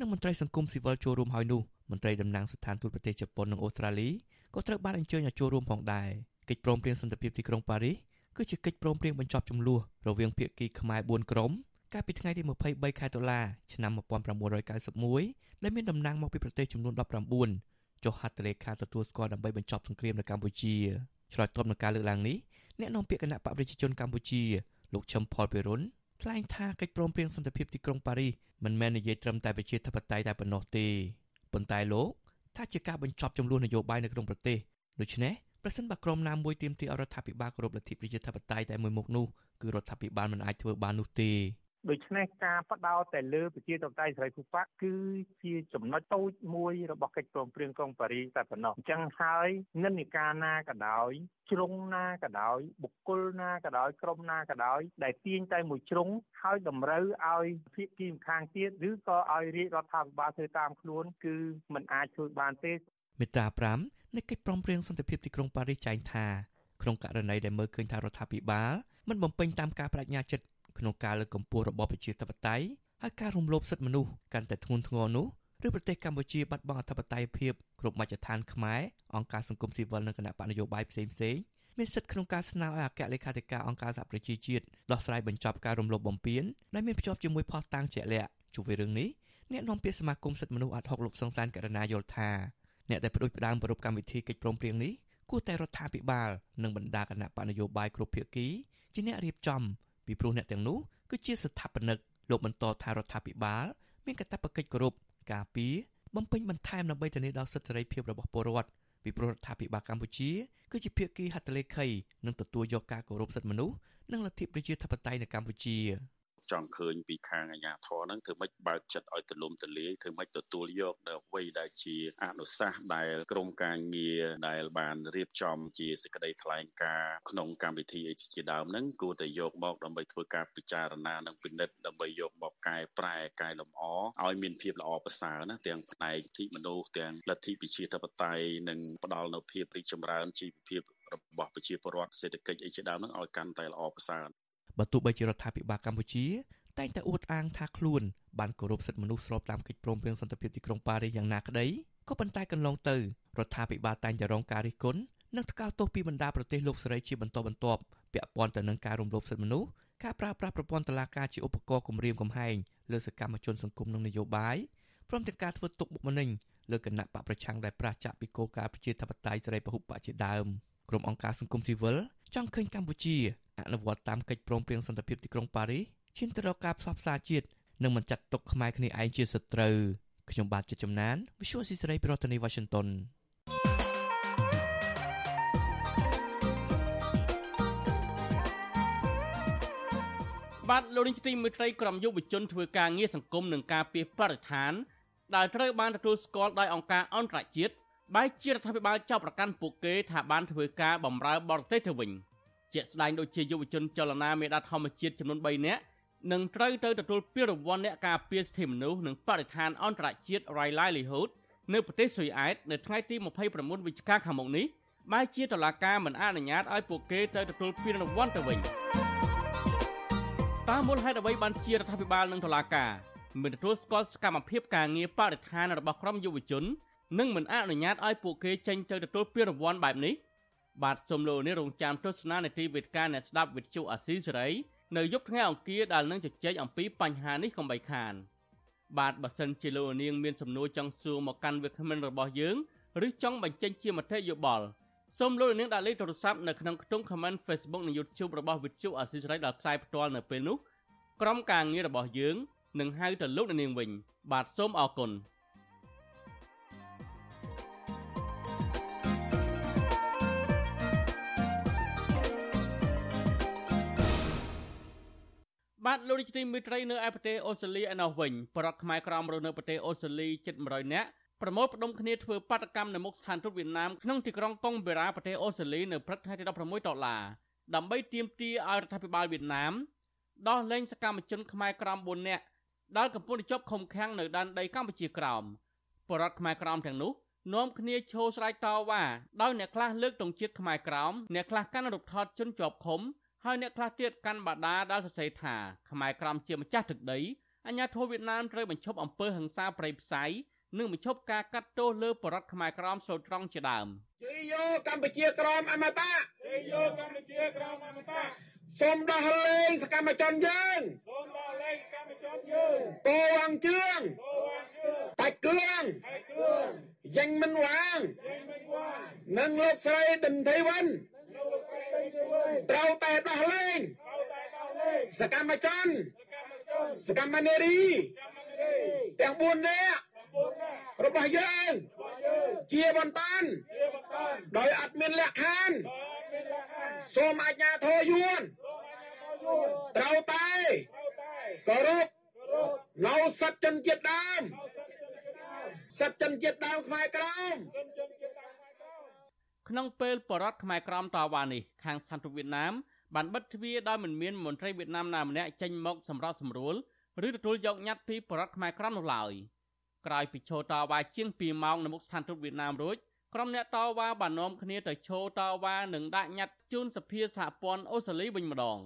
និងមន្ត្រីសង្គមស៊ីវិលចូលរួមហើយនោះ មន្ត្រីតំណាងស្ថានទូតប្រទេសជប៉ុននិងអូស្ត្រាលីក៏ត្រូវបានអញ្ជើញឲ្យចូលរួមផងដែរកិច្ចព្រមព្រៀងសន្តិភាពទីក្រុងប៉ារីសគឺជាកិច្ចព្រមព្រៀងបញ្ចប់ចំនួនរវាងភាគីខ្មែរ4ក្រុមកាលពីថ្ងៃទី23ខែតុលាឆ្នាំ1991ដែលមានតំណាងមកពីប្រទេសចំនួន19ចុះហត្ថលេខាទទួលស្គាល់ដើម្បីបញ្ចប់សង្គ្រាមនៅកម្ពុជាឆ្លើយតបនឹងការលើកឡើងនេះអ្នកនាំពាក្យគណៈបកប្រជាជនកម្ពុជាលោកឈឹមផលពិរុនថ្លែងថាកិច្ចព្រមព្រៀងសន្តិភាពទីក្រុងប៉ារីសមិនមែននិយាយត្រឹមតែប្រជាធិបតេយ្យតែប៉ុណ្ណោះទេ ប៉ុន្តែលោកថាជាការបញ្ចប់ចំនួននយោបាយនៅក្នុងប្រទេសដូច្នេះប្រសិនបើក្រុមណាមួយទាមទាររដ្ឋាភិបាលគោរពលទ្ធិប្រជាធិបតេយ្យតែមួយមុខនោះគឺរដ្ឋាភិបាលមិនអាចធ្វើបាននោះទេ ដូច្នេះការបដោតតែលើប្រជាធិបតេយ្យសេរីភូប៉ាគឺជាចំណុចតូចមួយរបស់កិច្ចព្រមព្រៀងក្រុងប៉ារីសតែប៉ុណ្ណោះអញ្ចឹងហើយនិន្នាការណាក៏ដោយជ្រុងណាក៏ដោយបុគ្គលណាក៏ដោយក្រុមណាក៏ដោយដែលទាញតែមួយជ្រុងហើយតម្រូវឲ្យភាគីម្ខាងទៀតឬក៏ឲ្យរាជរដ្ឋាភិបាលធ្វើតាមខ្លួនគឺมันអាចធ្វើបានទេមេត្រា5នៃកិច្ចព្រមព្រៀងសន្តិភាពទីក្រុងប៉ារីសចែងថាក្នុងករណីដែលមើលឃើញថារដ្ឋាភិបាលមិនបំពេញតាមការបដិញ្ញាចិត្ត ក្នុងការលើកកម្ពស់របបប្រជាធិបតេយ្យហើយការរំលោភសិទ្ធិមនុស្សកាន់តែធ្ងន់ធ្ងរនោះឬប្រទេសកម្ពុជាបាត់បង់អធិបតេយ្យភាពគ្រប់មជ្ឈដ្ឋានខ្មែរអង្គការសង្គមស៊ីវិលនិងគណៈបកនយោបាយផ្សេងៗមានសិទ្ធិក្នុងការស្នើឲ្យអគ្គលេខាធិការអង្គការសហប្រជាជាតិដោះស្រាយបញ្ចប់ការរំលោភបំពានដែលមានភ្ជាប់ជាមួយផុសតាំងជាក់លាក់ជួបពីរឿងនេះអ្នកនាំពាក្យសមាគមសិទ្ធិមនុស្សអាត់ហុកលោកសង្សានករណាយល់ថាអ្នកដែលផ្ដួចផ្ដើមប្រពកម្មវិធីកិច្ចព្រមព្រៀងនេះគួរតែរដ្ឋាភិបាលនិងបណ្ដាគណៈបកនយោបាយគ្រប់ភាគីជាអ្នករៀបចំ ពីព្រោះអ្នកទាំងនោះគឺជាស្ថាបនិកលោកបន្តថារដ្ឋាភិបាលមានកាតព្វកិច្ចគោរពការពារបំពេញបន្ថែមដើម្បីធានាដល់សិទ្ធិសេរីភាពរបស់ពលរដ្ឋពីព្រោះរដ្ឋាភិបាលកម្ពុជាគឺជាភាគីហត្ថលេខីនិងទទួលយកការគោរពសិទ្ធិមនុស្សនិងលទ្ធិប្រជាធិបតេយ្យនៅកម្ពុជា ចង់ឃើញពីខាងអាជ្ញាធរហ្នឹងធ្វើម៉េចបើកចិត្តឲ្យទលំទលាយធ្វើម៉េចទទួលយកនៅអ្វីដែលជាអនុសាសន៍ដែលក្រមការងារដែលបានរៀបចំជាសេចក្តីថ្លែងការណ៍ក្នុងកម្មវិធីអីជាដើមហ្នឹងគួរតែយកមកដើម្បីធ្វើការពិចារណានិងពិនិត្យដើម្បីយកមកកែប្រែកែលម្អឲ្យមានភាពល្អប្រសើរណាទាំងផ្នែកទីមនុស្សទាំងលទ្ធិប្រជាធិបតេយ្យនិងផ្ដល់នូវភាពរីកចម្រើនជីវភាពរបស់ប្រជាពលរដ្ឋសេដ្ឋកិច្ចអីជាដើមហ្នឹងឲ្យកាន់តែល្អប្រសើរ បើទោះបីជារដ្ឋាភិបាលកម្ពុជា តែងតែអួតអាងថាខ្លួនបានគោរពសិទ្ធិមនុស្សស្របតាមកិច្ចព្រមព្រៀងសន្តិភាពទីក្រុងប៉ារីសយ៉ាងណាក្តីក៏ប៉ុន្តែកន្លងទៅរដ្ឋាភិបាលតែងតែរងការរិះគន់និងថ្កោលទោសពីបណ្ដាប្រទេសលោកសេរីជាបន្តបន្ទាប់ពាក់ព័ន្ធទៅនឹងការរំលោភសិទ្ធិមនុស្សការប្រើប្រាស់ប្រព័ន្ធតុលាការជាឧបករណ៍គំរាមកំហែងលើសកម្មជនសង្គមនិងនយោបាយព្រមទាំងការធ្វើទុកបុកម្នេញលើគណៈបកប្រឆាំងដែលប្រឆាំងពីគោលការណ៍ប្រជាធិបតេយ្យសេរីពហុបកជាដើមក្រុមអង្គការសង្គមស៊ីវិលចង់ឃើញកម្ពុជា អនុវត្តតាមកិច្ចព្រមព្រៀងសន្តិភាពទីក្រុងប៉ារីសឈានទៅរកការផ្សះផ្សាជាតិនិងមិនចាត់ទុកខ្មែរគ្នាឯងជាសត្រូវខ្ញុំបាទជាចំណាន Visual ស៊ីសេរីប្រធានាទី Washington បាទលោកនាយកទីមេត្រីក្រុមយុវជនធ្វើការងារសង្គមនិងការពារបរិស្ថានដែលត្រូវបានទទួលស្គាល់ដោយអង្គការអន្តរជាតិបែរជារដ្ឋាភិបាលចោទប្រកាន់ពួកគេថាបានធ្វើការបម្រើបរទេសទៅវិញ។ ជាក់ស្ដែងដូចជាយុវជនចលនាមេដាធម្មជាតិចំនួន3នាក់នឹងត្រូវទៅទទួលពានរង្វាន់អ្នកការពារសិទ្ធិមនុស្សនិងបរិស្ថានអន្តរជាតិ Right Livelihood នៅប្រទេសស៊ុយអែតនៅថ្ងៃទី29វិច្ឆិកាខាងមុខនេះបែរជាតឡាការមិនអនុញ្ញាតឲ្យពួកគេទៅទទួលពានរង្វាន់ទៅវិញតើមូលហេតុអ្វីបានជារដ្ឋាភិបាលនិងតុលាការមិនទទួលស្គាល់សកម្មភាពការងារបរិស្ថានរបស់ក្រុមយុវជននិងមិនអនុញ្ញាតឲ្យពួកគេចេញទៅទទួលពានរង្វាន់បែបនេះ បាទសូមលោកនេះរងចាំទស្សនានាទីវេទិកាអ្នកស្ដាប់វិទ្យុអាស៊ីសេរីនៅយប់ថ្ងៃអង្គារដែលនឹងជជែកអំពីបញ្ហានេះកុំបីខាន បាទបើសិនជាលោកនាងមានសំណួរចង់សួរមកកាន់វាគ្មិនរបស់យើងឬចង់បញ្ចេញជាមតិយោបល់សូមលោកនាងដាក់លេខទូរស័ព្ទនៅក្នុងខ្ទង់ comment Facebook និង YouTube របស់វិទ្យុអាស៊ីសេរីដែលផ្សាយផ្ទាល់នៅពេលនោះក្រុមការងាររបស់យើងនឹងហៅទៅលោកនាងវិញ បាទសូមអរគុណ បាទលោកនាយកទីមេត្រីនៅឯប្រទេសអូស្ត្រាលីឯណោះវិញប្រដ្ឋខ្មែរក្រមរស់នៅប្រទេសអូស្ត្រាលីជិត100នាក់ប្រមូលផ្ដុំគ្នាធ្វើបាតកម្មនៅមុខស្ថានទូតវៀតណាមក្នុងទីក្រុងកុងបេរ៉ាប្រទេសអូស្ត្រាលីនៅព្រឹកថ្ងៃទី16ដុល្លារដើម្បីទាមទារឲ្យរដ្ឋាភិបាលវៀតណាមដោះលែងសកម្មជនខ្មែរក្រម4នាក់ដែលកំពុងជាប់ឃុំឃាំងនៅដែនដីកម្ពុជាក្រោមបរដ្ឋខ្មែរក្រមទាំងនោះនាំគ្នាឈោស្រែកតវ៉ាដោយអ្នកខ្លះលើកទង់ជាតិខ្មែរក្រោមអ្នកខ្លះកាន់រូបថតជនជាប់ឃុំ ហើយអ្នកខ្លះទៀតកាន់បាដាដែលសរសេរថាខ្មែរក្រមជាម្ចាស់ទឹកដីអាញាធរវៀតណាមត្រូវបញ្ឈប់អំពើហិង្សាប្រៃផ្សៃនិងបញ្ឈប់ការកាត់ទោសលើបរដ្ឋខ្មែរក្រមស្លូតត្រង់ជាដើមជ័យយោកម្ពុជាក្រមអមតៈជ័យយោកម្ពុជាក្រមអមតៈសូមដោះលែងសកម្មជនយើងសូមដោះលែងសកម្មជនយើងតវាងជឿងតវាងជឿងតាច់គ្រឿងតាច់គ្រឿងយ៉ាងមិនវាងយ៉ាងមិនវាងនិងលោកស្រីដិនធីវ៉ាន់ ត្រូវតែដោះលែងសកម្មជនសកម្មនារីទាំង4នាក់របស់យើងជាបន្តដោយអត់មានលក្ខខណ្ឌសូមអាជ្ញាធរយួនត្រូវតែគោរពនៅសត្វជនជាតិដើមសត្វជនជាតិដើមខ្មែរក្រម ក្នុងពេលបរដ្ឋខ្មែរក្រមតវ៉ានេះខាងស្ថានទូតវៀតណាមបានបិទទ្វារដោយមិនមានមន្ត្រីវៀតណាមណាម្នាក់ចេញមកសម្របសម្រួលឬទទួលយកញត្តិពីបរដ្ឋខ្មែរក្រមនោះឡើយក្រោយពីឈរតវ៉ាជាង2ម៉ោងនៅមុខស្ថានទូតវៀតណាមរួចក្រុមអ្នកតវ៉ាបាននាំគ្នាទៅឈរតវ៉ានិងដាក់ញត្តិជូនសភាសហព័ន្ធអូស្ត្រាលីវិញម្ដង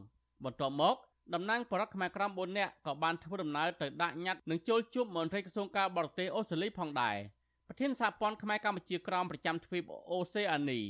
បន្ទាប់មកតំណាងបរដ្ឋខ្មែរក្រម4នាក់ក៏បានធ្វើដំណើរទៅដាក់ញត្តិនិងចូលជួបមន្ត្រីក្រសួងការបរទេសអូស្ត្រាលីផងដែរ ប្រធានសហព័ន្ធខ្មែរកម្ពុជាក្រមប្រចាំទ្វីបអូសេអានី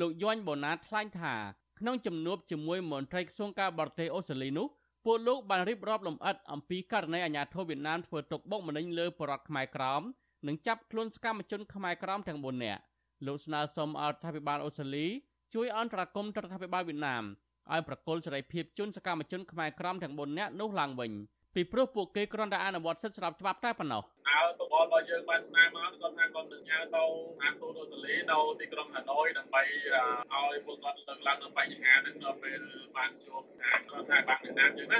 លោកយន់បូណាថ្លែងថាក្នុងជំនួបជាមួយមន្ត្រីក្រសួងការបរទេសអូស្ត្រាលីនោះពួកលោកបានរៀបរាប់លម្អិតអំពីករណីអាញាធិបតេយ្យវៀតណាមធ្វើទុកបុកម្នេញលើបរតខ្មែរក្រមនិងចាប់ខ្លួនសកម្មជនខ្មែរក្រមទាំង4នាក់លោកស្នើសុំឲ្យរដ្ឋាភិបាលអូស្ត្រាលីជួយអន្តរាគមន៍ទៅរដ្ឋាភិបាលវៀតណាមឲ្យប្រកុលសេរីភាពជនសកម្មជនខ្មែរក្រមទាំង4នាក់នោះឡើងវិញ ពីព្រោះពួកគេគ្រាន់តែអនុវត្តសិទ្ធិស្របច្បាប់តែប៉ុណ្ណោះអើតបរបស់យើងបានស្នើមកគាត់ថាគាត់នឹងញ៉ៅទៅអានទូតអូស្ត្រាលីនៅទីក្រុងហាណូយដើម្បីឲ្យពួកគាត់លើកឡើងនៅបញ្ហាហ្នឹងនៅពេលបានជួបរដ្ឋាភិបាលវៀតណាមចឹងណា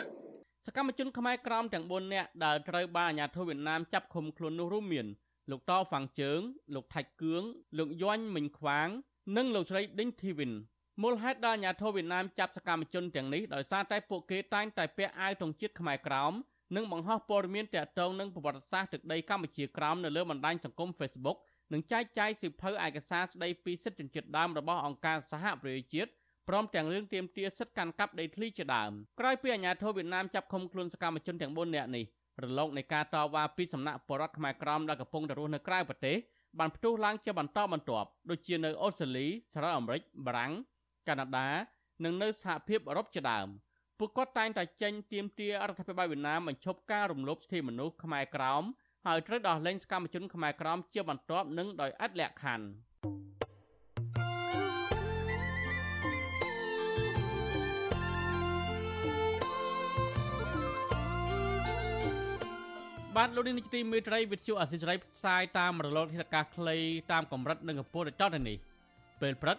សកម្មជនខ្មែរក្រមទាំង4នាក់ដែលត្រូវបានអាជ្ញាធរវៀតណាមចាប់ឃុំខ្លួននោះរួមមានលោកតហ្វាំងជើង លោកថាច់គឿងលោកយន់មិញខ្វាង និងលោកស្រីដេញធីវិន មូលហេតុដែលអាញាធរវៀតណាមចាប់សកម្មជនទាំងនេះដោយសារតែពួកគេតែងតែពាក់អាវទង់ជាតិខ្មែរក្រោមនិងបង្ហោះព័ត៌មានទាក់ទងនឹងប្រវត្តិសាស្ត្រទឹកដីកម្ពុជាក្រោមនៅលើបណ្ដាញសង្គម Facebook និងចែកចាយសិភៅឯកសារស្ដីពីសិទ្ធិជនជាតិដើមរបស់អង្គការសហប្រជាជាតិព្រមទាំងរឿងទាមទារសិទ្ធិកាន់កាប់ដីធ្លីជាដើមក្រោយពីអាញាធរវៀតណាមចាប់ឃុំខ្លួនសកម្មជនទាំង4នាក់នេះរលកនៃការតវ៉ាពីសំណាក់បរដ្ឋខ្មែរក្រមដែលកំពុងទៅរស់នៅក្រៅប្រទេសបានផ្ទុះឡើងជាបន្តបន្ទាប់ដូចជានៅអូស្ត្រាលីសហរដ្ឋអាមេរិកបារាំង កាណាដា និងនៅសហភាពអឺរ៉ុបជាដើមពួកគាត់តែងតែចេញទាមទាររដ្ឋាភិបាលវៀតណាមបញ្ឈប់ការរំលោភសិទ្ធិមនុស្សខ្មែរក្រោមហើយត្រូវដោះលែងសកម្មជនខ្មែរក្រោមជាបន្ទាប់និងដោយឥតលក្ខខណ្ឌបាទលោកនេះទីមេត្រីវិទ្យុអសិរ័យផ្សាយតាមរលកធាតុអាកាសខ្លីតាមកម្រិតនិងកម្ពស់ដូចតទៅនេះពេលព្រឹក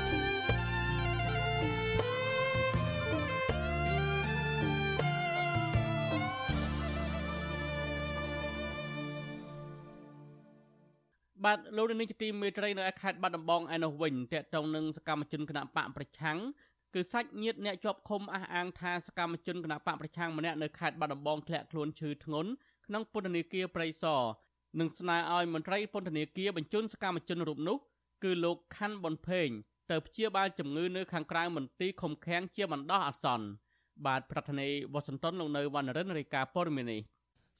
បាទលោកនាយកទីមេត្រីនៅខេត្តបាត់ដំបងឯនោះវិញតកតងនឹងសកម្មជនគណៈបកប្រឆាំងគឺសាច់ញាតិអ្នកជាប់ឃុំអះអាងថាសកម្មជនគណៈបកប្រឆាំងម្នាក់នៅខេត្តបាត់ដំបងធ្លាក់ខ្លួនឈឺធ្ងន់ក្នុងពន្ធនាគារព្រៃសរនិងស្នើឲ្យមន្ត្រីពន្ធនាគារបញ្ជូនសកម្មជនរូបនោះគឺលោកខាន់ប៊ុនភេងទៅព្យាបាលជំងឺនៅខាងក្រៅមន្ទីរឃុំឃាំងជាបណ្ដោះអាសន្នបាទប្រធានាធិបតីវ៉ាស៊ីនតោនលោកនៅវណ្ណរិនរាយការណ៍ព័ត៌មាននេះ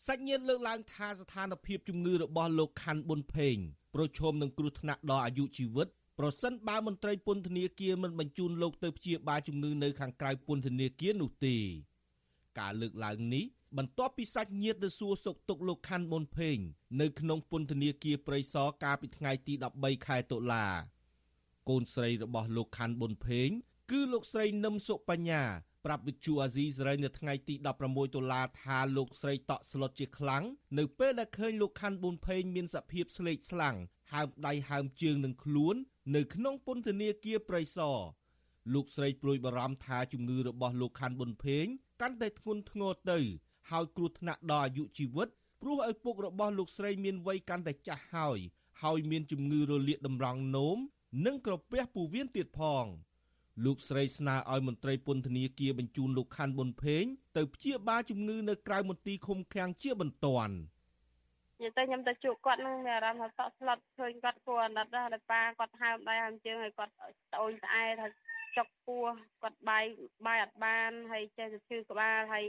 សាច់ញាតិលើកឡើងថាស្ថានភាពជំងឺរបស់លោកខាន់ប៊ុនភេងប្រឈមនឹងគ្រោះថ្នាក់ដល់អាយុជីវិតប្រសិនបើមន្ត្រីពន្ធនាគារមិនបញ្ជូនលោកទៅព្យាបាលជំងឺនៅខាងក្រៅពន្ធនាគារនោះទេការលើកឡើងនេះបន្ទាប់ពីសាច់ញាតិទៅសួរសុខទុក្ខលោកខាន់ប៊ុនភេងនៅក្នុងពន្ធនាគារព្រៃសរកាលពីថ្ងៃទី13ខែតុលា កូនស្រីរបស់លោកខាន់ប៊ុនភេងគឺលោកស្រីនឹមសុបញ្ញា ប្រាប់វិទ្យុអាស៊ីសេរីនៅថ្ងៃទី16ដុល្លារថាលោកស្រីតក់ស្លុតជាខ្លាំងនៅពេលដែលឃើញលោកខាន់ប៊ុនភេងមានសភាពស្លេកស្លាំងហើមដៃហើមជើងនឹងខ្លួន នៅក្នុងពន្ធនាគារព្រៃសរលោកស្រីព្រួយបារម្ភថាជំងឺរបស់លោកខាន់ប៊ុនភេងកាន់តែធ្ងន់ធ្ងរទៅ ហើយគ្រោះថ្នាក់ដល់អាយុជីវិតព្រោះឪពុករបស់លោកស្រីមានវ័យកាន់តែចាស់ហើយហើយមានជំងឺរលាកតម្រង់នោមនិងក្រពះពោះវៀនទៀតផង។ លោកស្រីស្នើឲ្យមន្ត្រីពន្ធនាគារបញ្ជូនលោកខាន់ប៊ុនភេងទៅព្យាបាលជំងឺនៅក្រៅមន្ទីរឃុំឃាំងជាបន្ទាន់និយាយទៅខ្ញុំទៅជួបគាត់នឹងមានអារម្មណ៍ថាតក់ស្លុតឃើញគាត់គួរអាណិតដែរតែប៉ាគាត់ហើមដៃហើមជើងឲ្យគាត់ត្អូញត្អែថាចុកពោះគាត់បាយបាយអត់បានហើយចេះទៅឈឺក្បាលហើយ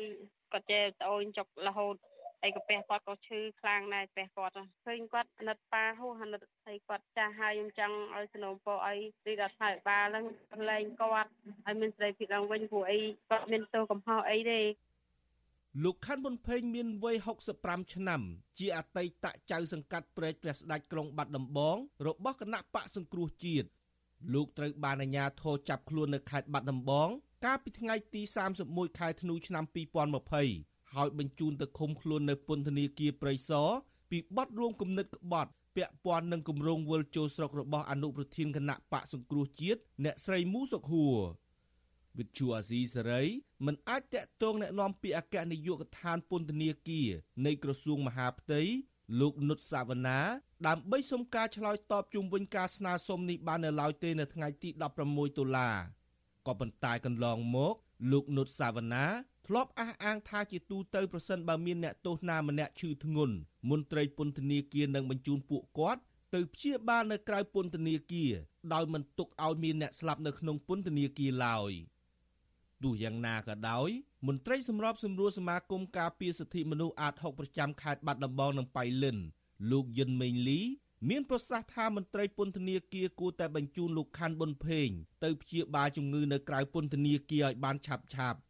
គាត់ចេះត្អូញចុករហូត អីកាពះគាត់ក៏ឈឺខ្លាំងដែរពះគាត់ឃើញគាត់អាណិតប៉ាហួសអាណិតហើយគាត់ចាស់ហើយខ្ញុំចង់ឲ្យสนំពោឲ្យទីរដ្ឋាភិបាលហ្នឹងលែងគាត់ឲ្យមានសេរីភាពឡើងវិញព្រោះអីគាត់មានទោសកំហុសអីទេលោកខាន់ប៊ុនភេងមានវ័យ65ឆ្នាំ ជាអតីតចៅសង្កាត់ព្រែកព្រះស្ដេចក្រុងបាត់ដំបងរបស់គណៈបកសង្គ្រោះជាតិលោកត្រូវបានអាជ្ញាធរចាប់ខ្លួននៅខេត្តបាត់ដំបង កាលពីថ្ងៃទី31ខែធ្នូឆ្នាំ2020 ហើយបញ្ជូនទៅឃុំខ្លួននៅពន្ធនាគារព្រៃសរពីបទរួមគំនិតក្បត់ ពាក់ព័ន្ធនឹងគម្រោងវិលចូលស្រុករបស់អនុប្រធានគណៈបកសង្គ្រោះជាតិអ្នកស្រីមូសុខួរវិទ្យុអាស៊ីសេរីមិនអាចតាក់ទងแนะនាំពាក្យអគ្គនាយកដ្ឋានពន្ធនាគារនៃក្រសួងមហាផ្ទៃលោកនុតសាវណ្ណាដើម្បីសុំការឆ្លើយតបជុំវិញការស្នើសុំនេះបាននៅឡើយទេនៅថ្ងៃទី16តុលាក៏ប៉ុន្តែកន្លងមកលោកនុតសាវណ្ណា ធ្លាប់អះអាងថាជាទូទៅប្រសិនបើមានអ្នកទោសណាម្នាក់ឈឺធ្ងន់មន្ត្រីពន្ធនាគារនឹងបញ្ជូនពួកគាត់ទៅព្យាបាលនៅក្រៅពន្ធនាគារដោយមិនទុកឲ្យមានអ្នកស្លាប់នៅក្នុងពន្ធនាគារឡើយទោះយ៉ាងណាក៏ដោយមន្ត្រីសម្របសម្រួលសមាគមការពារសិទ្ធិមនុស្សអាត6ប្រចាំខេត្តបាត់ដំបងនិងបៃលិនលោកយិនមេងលីមានប្រសាសន៍ថាមន្ត្រីពន្ធនាគារគួរតែបញ្ជូនលោកខាន់ប៊ុនភេងទៅព្យាបាលជំងឺនៅក្រៅពន្ធនាគារឲ្យបានឆាប់ឆាប់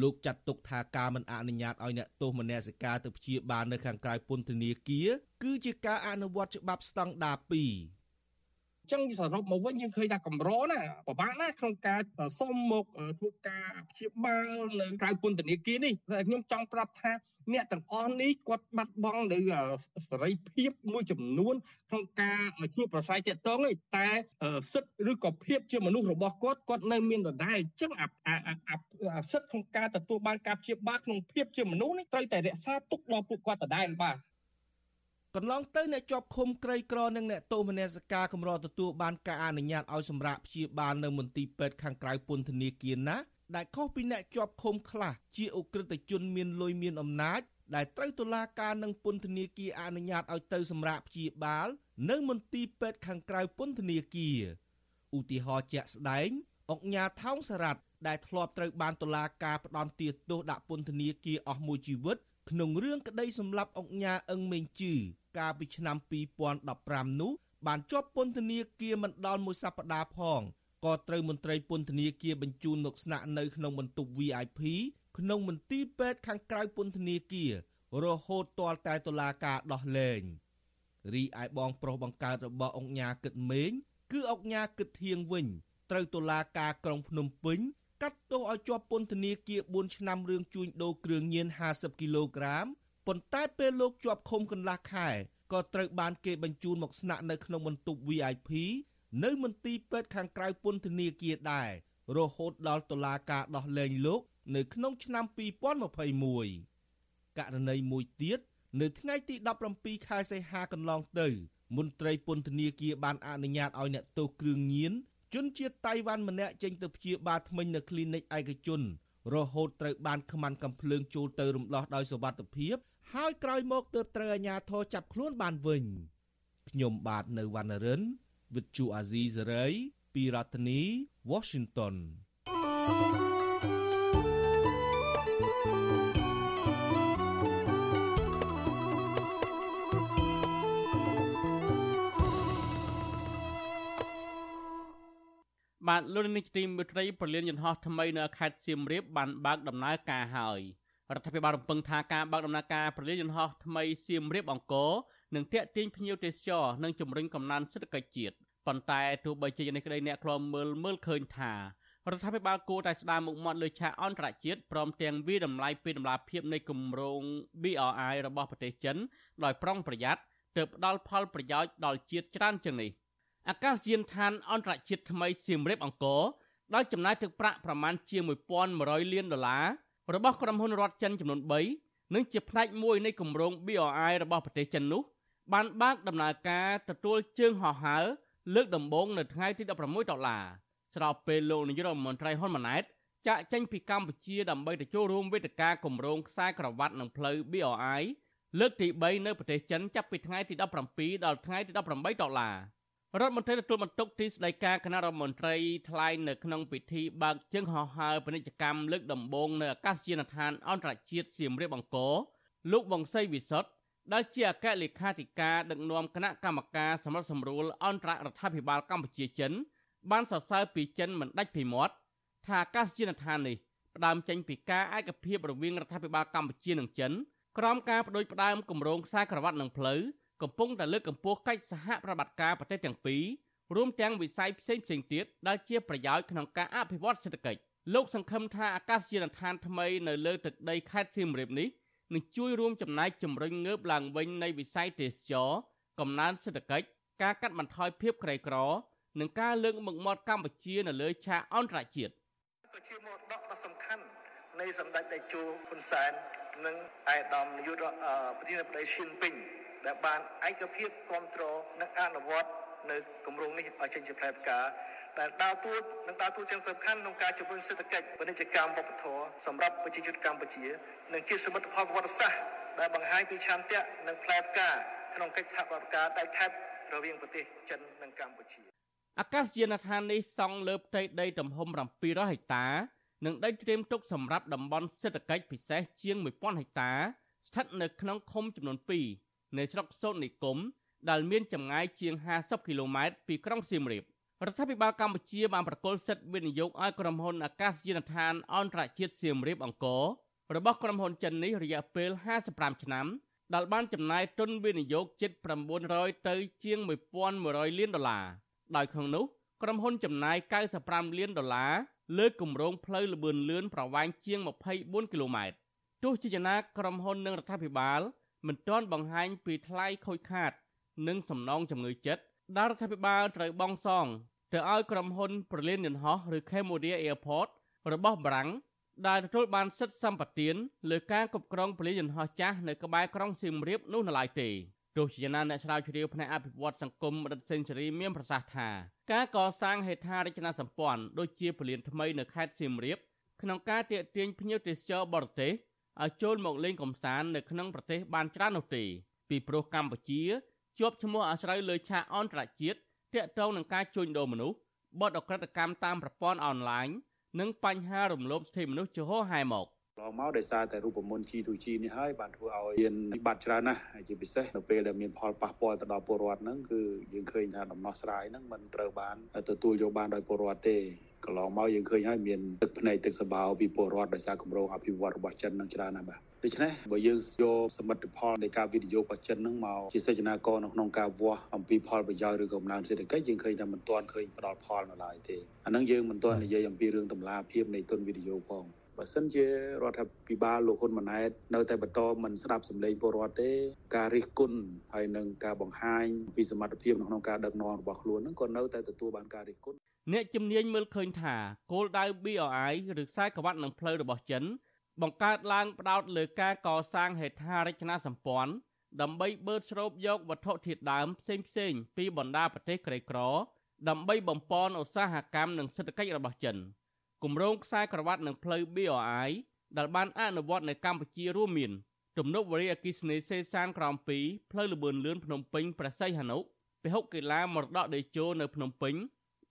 លោកចាត់ទុកថាការមិនអនុញ្ញាតឲ្យអ្នកទោសមនសិការទៅព្យាបាលនៅខាងក្រៅពន្ធនាគារគឺជាការអនុវត្តច្បាប់ស្តង់ដារ2ចឹងសរុបមកវិញយើងឃើញថាកម្រណាពិបាកណាស់ក្នុងការសុំមកធ្វើការព្យាបាលនៅក្រៅពន្ធនាគារនេះតែខ្ញុំចង់ប្រាប់ថា អ្នកទាំងអស់នេះគាត់បាត់បង់នៅសេរីភាពមួយចំនួនក្នុងការជួបប្រស័យតាក់ទងទេតែសិទ្ធិឬក៏ភាពជាមនុស្សរបស់គាត់គាត់នៅមានដដែលអញ្ចឹងអាសិទ្ធិក្នុងការទទួលបានការព្យាបាលក្នុងភាពជាមនុស្សនេះត្រូវតែរក្សាទុកដល់ពួកគាត់ដដែលបាទកន្លងទៅអ្នកជាប់ឃុំក្រីក្រនិងអ្នកទោសមនសិការកម្រទទួលបានការអនុញ្ញាតឲ្យសម្រាប់ព្យាបាលនៅមន្ទីរពេទ្យខាងក្រៅពន្ធនាគារណា ដែលខុសពីអ្នកជាប់ឃុំខ្លះជាអ ுக ្រិតជនមានលុយមានអំណាចដែលត្រូវតុលាការនិងពន្ធនាគារអនុញ្ញាតឲ្យទៅសម្រាប់ព្យាបាលនៅមន្ទីរពេទ្យខាងក្រៅពន្ធនាគារឧទាហរណ៍ជាក់ស្ដែងអុកញ៉ាថោងសារ៉ាត់ដែលធ្លាប់ត្រូវបានតុលាការផ្ដន្ទាទោសដាក់ពន្ធនាគារអស់មួយជីវិតក្នុងរឿងក្តីសម្លាប់អុកញ៉ាអឹងមេងជឺកាលពីឆ្នាំ2015នោះបានជាប់ពន្ធនាគារមិនដល់មួយសប្តាហ៍ផង ក៏ត្រូវមន្ត្រីពន្ធនាគារបញ្ជូនមកស្នាក់នៅក្នុងបន្ទប់ VIP ក្នុងមន្ទីរពេទ្យខាងក្រៅពន្ធនាគាររហូតទាល់តែតុលាការដោះលែងរីឯបងប្រុសបង្កើតរបស់អង្គញាគិតមេង គឺអង្គញាគិតធៀងវិញ ត្រូវតុលាការក្រុងភ្នំពេញកាត់ទោសឲ្យជាប់ពន្ធនាគារ4ឆ្នាំរឿងជួញដូរគ្រឿងញៀន50គីឡូក្រាមប៉ុន្តែពេលលោកជាប់ឃុំកន្លះខែក៏ត្រូវបានគេបញ្ជូនមកស្នាក់នៅក្នុងបន្ទប់ VIP នៅមន្ទីរពេទ្យខាងក្រៅពន្ធនាគារដែររហូតដល់តុលាការដោះលែងលោក នៅក្នុងឆ្នាំ2021ករណីមួយទៀតនៅថ្ងៃទី17ខែសីហាកន្លងទៅ មន្ត្រីពន្ធនាគារបានអនុញ្ញាតឲ្យអ្នកទោសគ្រឿងញៀនជនជាតិតៃវ៉ាន់ម្នាក់ចេញទៅព្យាបាលធ្មេញនៅគ្លីនិកឯកជន រហូតត្រូវបានខ្មាន់កំភ្លើងចូលទៅរំដោះដោយសវត្ថិភាព ហើយក្រោយមកទើបត្រូវអាជ្ញាធរចាប់ខ្លួនបានវិញខ្ញុំបាទនៅវណ្ណរិន With Chu Azizi Saray ពីរដ្ឋធានី Washington បាទលោកនាយកទីមេត្រីប្រលានយន្តហោះថ្មីនៅខេត្តសៀមរាបបានបើកដំណើរការហើយរដ្ឋាភិបាលរំពឹងថាការបើកដំណើរការប្រលានយន្តហោះថ្មីសៀមរាបអង្គរនឹងទាក់ទាញភ្ញៀវទេសចរនិងជំរុញកំណើនសេដ្ឋកិច្ចជាតិ ប៉ុន្តែទោះបីជាយ៉ាងនេះក្តីអ្នកខ្លាំមើលមើលឃើញថារដ្ឋាភិបាលគួរតែស្ដារមុខមាត់លើឆាកអន្តរជាតិព្រមទាំងវិតម្លៃពីដំណាភាពនៃគម្រោង BRI របស់ប្រទេសចិនដោយប្រុងប្រយ័ត្នទើបផ្ដល់ផលប្រយោជន៍ដល់ជាតិច្រើនជាងនេះអាកាសយានដ្ឋានអន្តរជាតិថ្មីសៀមរាបអង្គរដោយចំណាយទឹកប្រាក់ប្រមាណជាង1100លានដុល្លាររបស់ក្រុមហ៊ុនរដ្ឋចិនចំនួន3និងជាផ្នែកមួយនៃគម្រោង BRI របស់ប្រទេសចិននោះបានបើកដំណើរការទទួលជើងហោះហើរ លើកដំបូងនៅថ្ងៃទី16ដុល្លារស្របពេលលោកនាយករដ្ឋមន្ត្រីហ៊ុនម៉ាណែតចាក់ចេញពីកម្ពុជាដើម្បីទៅចូលរួមវេទិកាគម្រោងខ្សែក្រវ៉ាត់និងផ្លូវ BRI លើកទី3នៅប្រទេសចិនចាប់ពីថ្ងៃទី17ដល់ថ្ងៃទី18ដុល្លាររដ្ឋមន្ត្រីទទួលបន្ទុកទីស្តីការគណៈរដ្ឋមន្ត្រីថ្លែងនៅក្នុងពិធីបើកជើងហោះហើរពាណិជ្ជកម្មលើកដំបូងនៅអាកាសយានដ្ឋានអន្តរជាតិសៀមរាបអង្គរលោកវង្សីវិសុទ្ធ ដែលជាអគ្គលេខាធិការដឹកនាំគណៈកម្មការសម្រាប់សម្រួលអន្តររដ្ឋាភិបាលកម្ពុជាចិន បានសរសើរពីចិនមិនដាច់ពីមាត់ថាអាកាសយានដ្ឋាននេះផ្ដើមចេញពីការឯកភាពរវាងរដ្ឋាភិបាលកម្ពុជានិងចិនក្រោមការបដិផ្ដើមគម្រោងខ្សែក្រវ៉ាត់និងផ្លូវកំពុងតែលើកកម្ពស់កិច្ចសហប្រតិបត្តិការប្រទេសទាំងពីររួមទាំងវិស័យផ្សេងផ្សេងទៀតដែលជាប្រយោជន៍ក្នុងការអភិវឌ្ឍសេដ្ឋកិច្ចលោកសង្ឃឹមថាអាកាសយានដ្ឋានថ្មីនៅលើទឹកដីខេត្តសៀមរាបនេះ នឹងជួយរួមចំណែកជំរុញងើបឡើងវិញនៃវិស័យទេសចរកំណើនសេដ្ឋកិច្ចការកាត់បន្ថយភាពក្រីក្រ និងការលើកមុខមាត់កម្ពុជានៅលើឆាកអន្តរជាតិជាមរតកដ៏សំខាន់នៃសម្ដេចតេជោហ៊ុនសែននិងឯកឧត្តមនាយកប្រធានាធិបតីឈិនពីងដែលបានឯកភាពគ្រប់គ្រងនិងអនុវត្តនៅគម្រោងនេះឲ្យចេញជាផ្លែផ្កា ដែលដើរតួនិងដើរតួយ៉ាងសំខាន់ក្នុងការជំរុញសេដ្ឋកិច្ចពាណិជ្ជកម្មវប្បធម៌សម្រាប់ប្រជាជនកម្ពុជា និងជាសមិទ្ធផលប្រវត្តិសាស្ត្រដែលបង្ហាញពីឆន្ទៈនិងផ្លែផ្កាក្នុងកិច្ចសហប្រតិការដែលខេត្តរវាងប្រទេសចិននិងកម្ពុជាអាកាសយានដ្ឋាននេះសង់លើផ្ទៃដីទំហំ700ហិកតានិងដីត្រៀមទុកសម្រាប់តំបន់សេដ្ឋកិច្ចពិសេសជាង1000ហិកតា ស្ថិតនៅក្នុងឃុំចំនួន2នៃស្រុកសូត្រនិគមដែលមានចម្ងាយជាង50គីឡូម៉ែត្រពីក្រុងសៀមរាប រដ្ឋាភិបាលកម្ពុជាបានប្រគល់សិទ្ធិវិនិយោគឲ្យក្រុមហ៊ុនអាកាសយានដ្ឋានអន្តរជាតិសៀមរាបអង្គររបស់ក្រុមហ៊ុនចិននេះរយៈពេល55ឆ្នាំដែលបានចំណាយទុនវិនិយោគជិត900ទៅជាង1100លានដុល្លារដោយក្នុងនោះក្រុមហ៊ុនចំណាយ95លានដុល្លារលើគម្រោងផ្លូវលបឿនលឿនប្រវែងជាង24គីឡូម៉ែត្រទោះជាយ៉ាងណាក្រុមហ៊ុននិងរដ្ឋាភិបាលមិនទាន់បង្ហាញពីថ្លៃខូចខាត និងសំណងជំងឺចិត្តដែលរដ្ឋាភិបាលត្រូវបង់សង ទៅឲ្យក្រុមហ៊ុនប្រលានយន្តហោះឬ Cambodia Airport របស់បារាំងដែលទទួលបានសិទ្ធិសម្បត្តិលើការគ្រប់គ្រងប្រលានយន្តហោះចាស់នៅក្បែរក្រុងសៀមរាបនោះនៅឡើយទេទោះជាយ៉ាងណាអ្នកស្រាវជ្រាវផ្នែកអភិវឌ្ឍសង្គមរដ្ឋសេនស៊ូរីមានប្រសាសន៍ថាការកសាងហេដ្ឋារចនាសម្ព័ន្ធដូចជាពលានថ្មីនៅខេត្តសៀមរាបក្នុងការទាក់ទាញភ្ញៀវទេសចរបរទេសឲ្យចូលមកលេងកម្សាន្តនៅក្នុងប្រទេសបានច្រើននោះទេពីព្រោះកម្ពុជាជាប់ឈ្មោះអាស្រ័យលើឆាកអន្តរជាតិ ទាក់ទងនឹងការជួញដូរមនុស្សបទអក្រិតកម្មតាមប្រព័ន្ធអនឡាញនិងបញ្ហារំលោភសិទ្ធិមនុស្សចំហហែមក។ឡងមកដោយសារតែរូបមន្ត G2G នេះហើយបានធ្វើឲ្យមានវិបត្តិច្រើនណាស់ជាពិសេសនៅពេលដែលមានផលប៉ះពាល់ទៅដល់ពលរដ្ឋហ្នឹងគឺយើងឃើញថាដំណោះស្រាយហ្នឹងមិនត្រូវបានទទួលយកបានដោយពលរដ្ឋទេ កន្លងមកយើងឃើញហើយមានទឹកភ្នែកទឹកសបោពីពលរដ្ឋដោយសារគម្រោងអភិវឌ្ឍរបស់ចិននឹងច្រើនណាស់បាទដូច្នេះបើយើងយកសមិទ្ធផលនៃការវិនិយោគរបស់ចិននឹងមកជាសេចក្ដីកនៅក្នុងការវាស់អំពីផលប្រយោជន៍ឬកំណើនសេដ្ឋកិច្ចយើងឃើញថាមិនទាន់ឃើញផ្ដល់ផលនៅឡើយទេអាហ្នឹងយើងមិនទាន់និយាយអំពីរឿងតម្លាភាពនៃទុនវិនិយោគផងបើសិនជារដ្ឋាភិបាលលោកហ៊ុនម៉ាណែតនៅតែបន្តមិនស្ដាប់សម្លេងពលរដ្ឋទេ ការរិះគន់ហើយនឹងការបង្ហាញពីសមត្ថភាពក្នុងការដឹកនាំរបស់ខ្លួននឹងក៏នៅតែទទួលបានការរិះគន់ អ្នកជំនាញមើលឃើញថាគោលដៅ BRI ឬខ្សែក្រវ៉ាត់នឹងផ្លូវរបស់ចិន បង្កើតឡើងផ្ដោតលើការកសាងហេដ្ឋារចនាសម្ព័ន្ធដើម្បីបឺតស្រូបយកវត្ថុធាតុដើមផ្សេងផ្សេងពីបណ្ដាប្រទេសក្រីក្រ ដើម្បីបំពន់ឧស្សាហកម្មនិងសេដ្ឋកិច្ចរបស់ចិន។គម្រោងខ្សែក្រវ៉ាត់និងផ្លូវ BRI ដែលបានអនុវត្តនៅកម្ពុជារួមមានទំនប់វារីអគ្គិសនីសេសានក្រោម2ផ្លូវលបឿនលឿនភ្នំពេញព្រះសីហនុពហុកីឡាមរតកដេជោនៅភ្នំពេញ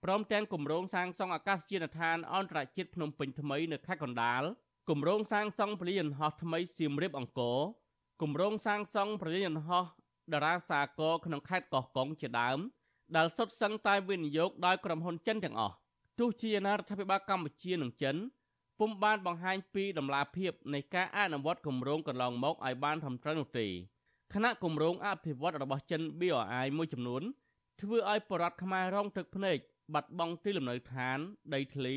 ព្រមទាំងគម្រោងសាងសង់អាកាសយានដ្ឋានអន្តរជាតិភ្នំពេញថ្មីនៅខេត្តកណ្ដាលគម្រោងសាងសង់ពលានយន្តហោះថ្មីសៀមរាបអង្គរគម្រោងសាងសង់ពលានយន្តហោះតារាសាគរក្នុងខេត្តកោះកុងជាដើមដែលសុទ្ធសឹងតែវិនិយោគដោយក្រុមហ៊ុនចិនទាំងអស់ទោះជាណារដ្ឋាភិបាលកម្ពុជានិងចិនពុំបានបង្ហាញពីដំណាភាពនៃការអនុវត្តគម្រោងកន្លងមកឲ្យបានត្រឹមត្រូវនោះទេគណៈគម្រោងអភិវឌ្ឍរបស់ចិន BRI មួយចំនួនធ្វើឲ្យបរដ្ឋខ្មែររងទឹកភ្នែក បាត់បង់ទីលំនៅឋាន ដីធ្លី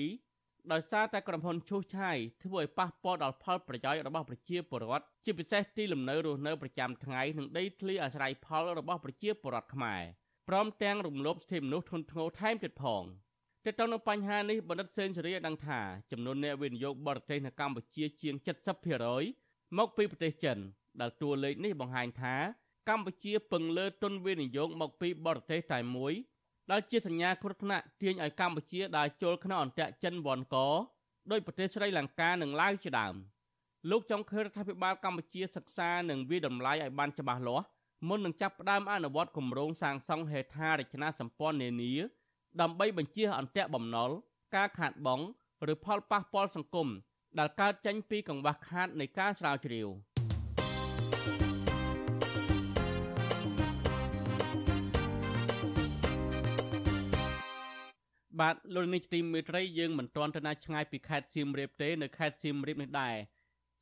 ដោយសារតែក្រុមហ៊ុនឈូសឆាយធ្វើឲ្យប៉ះពាល់ដល់ផលប្រយោជន៍របស់ប្រជាពលរដ្ឋជាពិសេសទីលំនៅរស់នៅប្រចាំថ្ងៃនិងដីធ្លីអាស្រ័យផលរបស់ប្រជាពលរដ្ឋខ្មែរព្រមទាំងរំលោភសិទ្ធិមនុស្សធ្ងន់ធ្ងរថែមទៀតផង។ទាក់ទងនឹងបញ្ហានេះបណ្ឌិតសេនស៊ូរីឲ្យដឹងថាចំនួនអ្នកវិនិយោគបរទេសនៅកម្ពុជាជាង70%មកពីប្រទេសចិនដែលតួលេខនេះបង្ហាញថាកម្ពុជាពឹងលើទុនវិនិយោគមកពីបរទេសតែមួយ ដែលជាសញ្ញាគ្រោះថ្នាក់ទាញឲ្យកម្ពុជាដើរចូលក្នុងអន្ទាក់ចិនវ៉ាន់កដោយប្រទេសស្រីលង្កានិងឡាវជាដើមលោកចង់ឃើញរដ្ឋាភិបាលកម្ពុជាសិក្សានិងវិតម្លៃឲ្យបានច្បាស់លាស់មុននឹងចាប់ផ្ដើមអនុវត្តគម្រោងសាងសង់ហេដ្ឋារចនាសម្ព័ន្ធនានាដើម្បីបញ្ជាអន្ទាក់បំណុលការខាតបង់ឬផលប៉ះពាល់សង្គមដែលកើតចេញពីកង្វះខាតនៃការស្រាវជ្រាវ បាទលោកនេះទីមេត្រីយើងមិនទាន់ទៅណាឆ្ងាយពីខេត្តសៀមរាបទេនៅខេត្តសៀមរាបនេះដែរ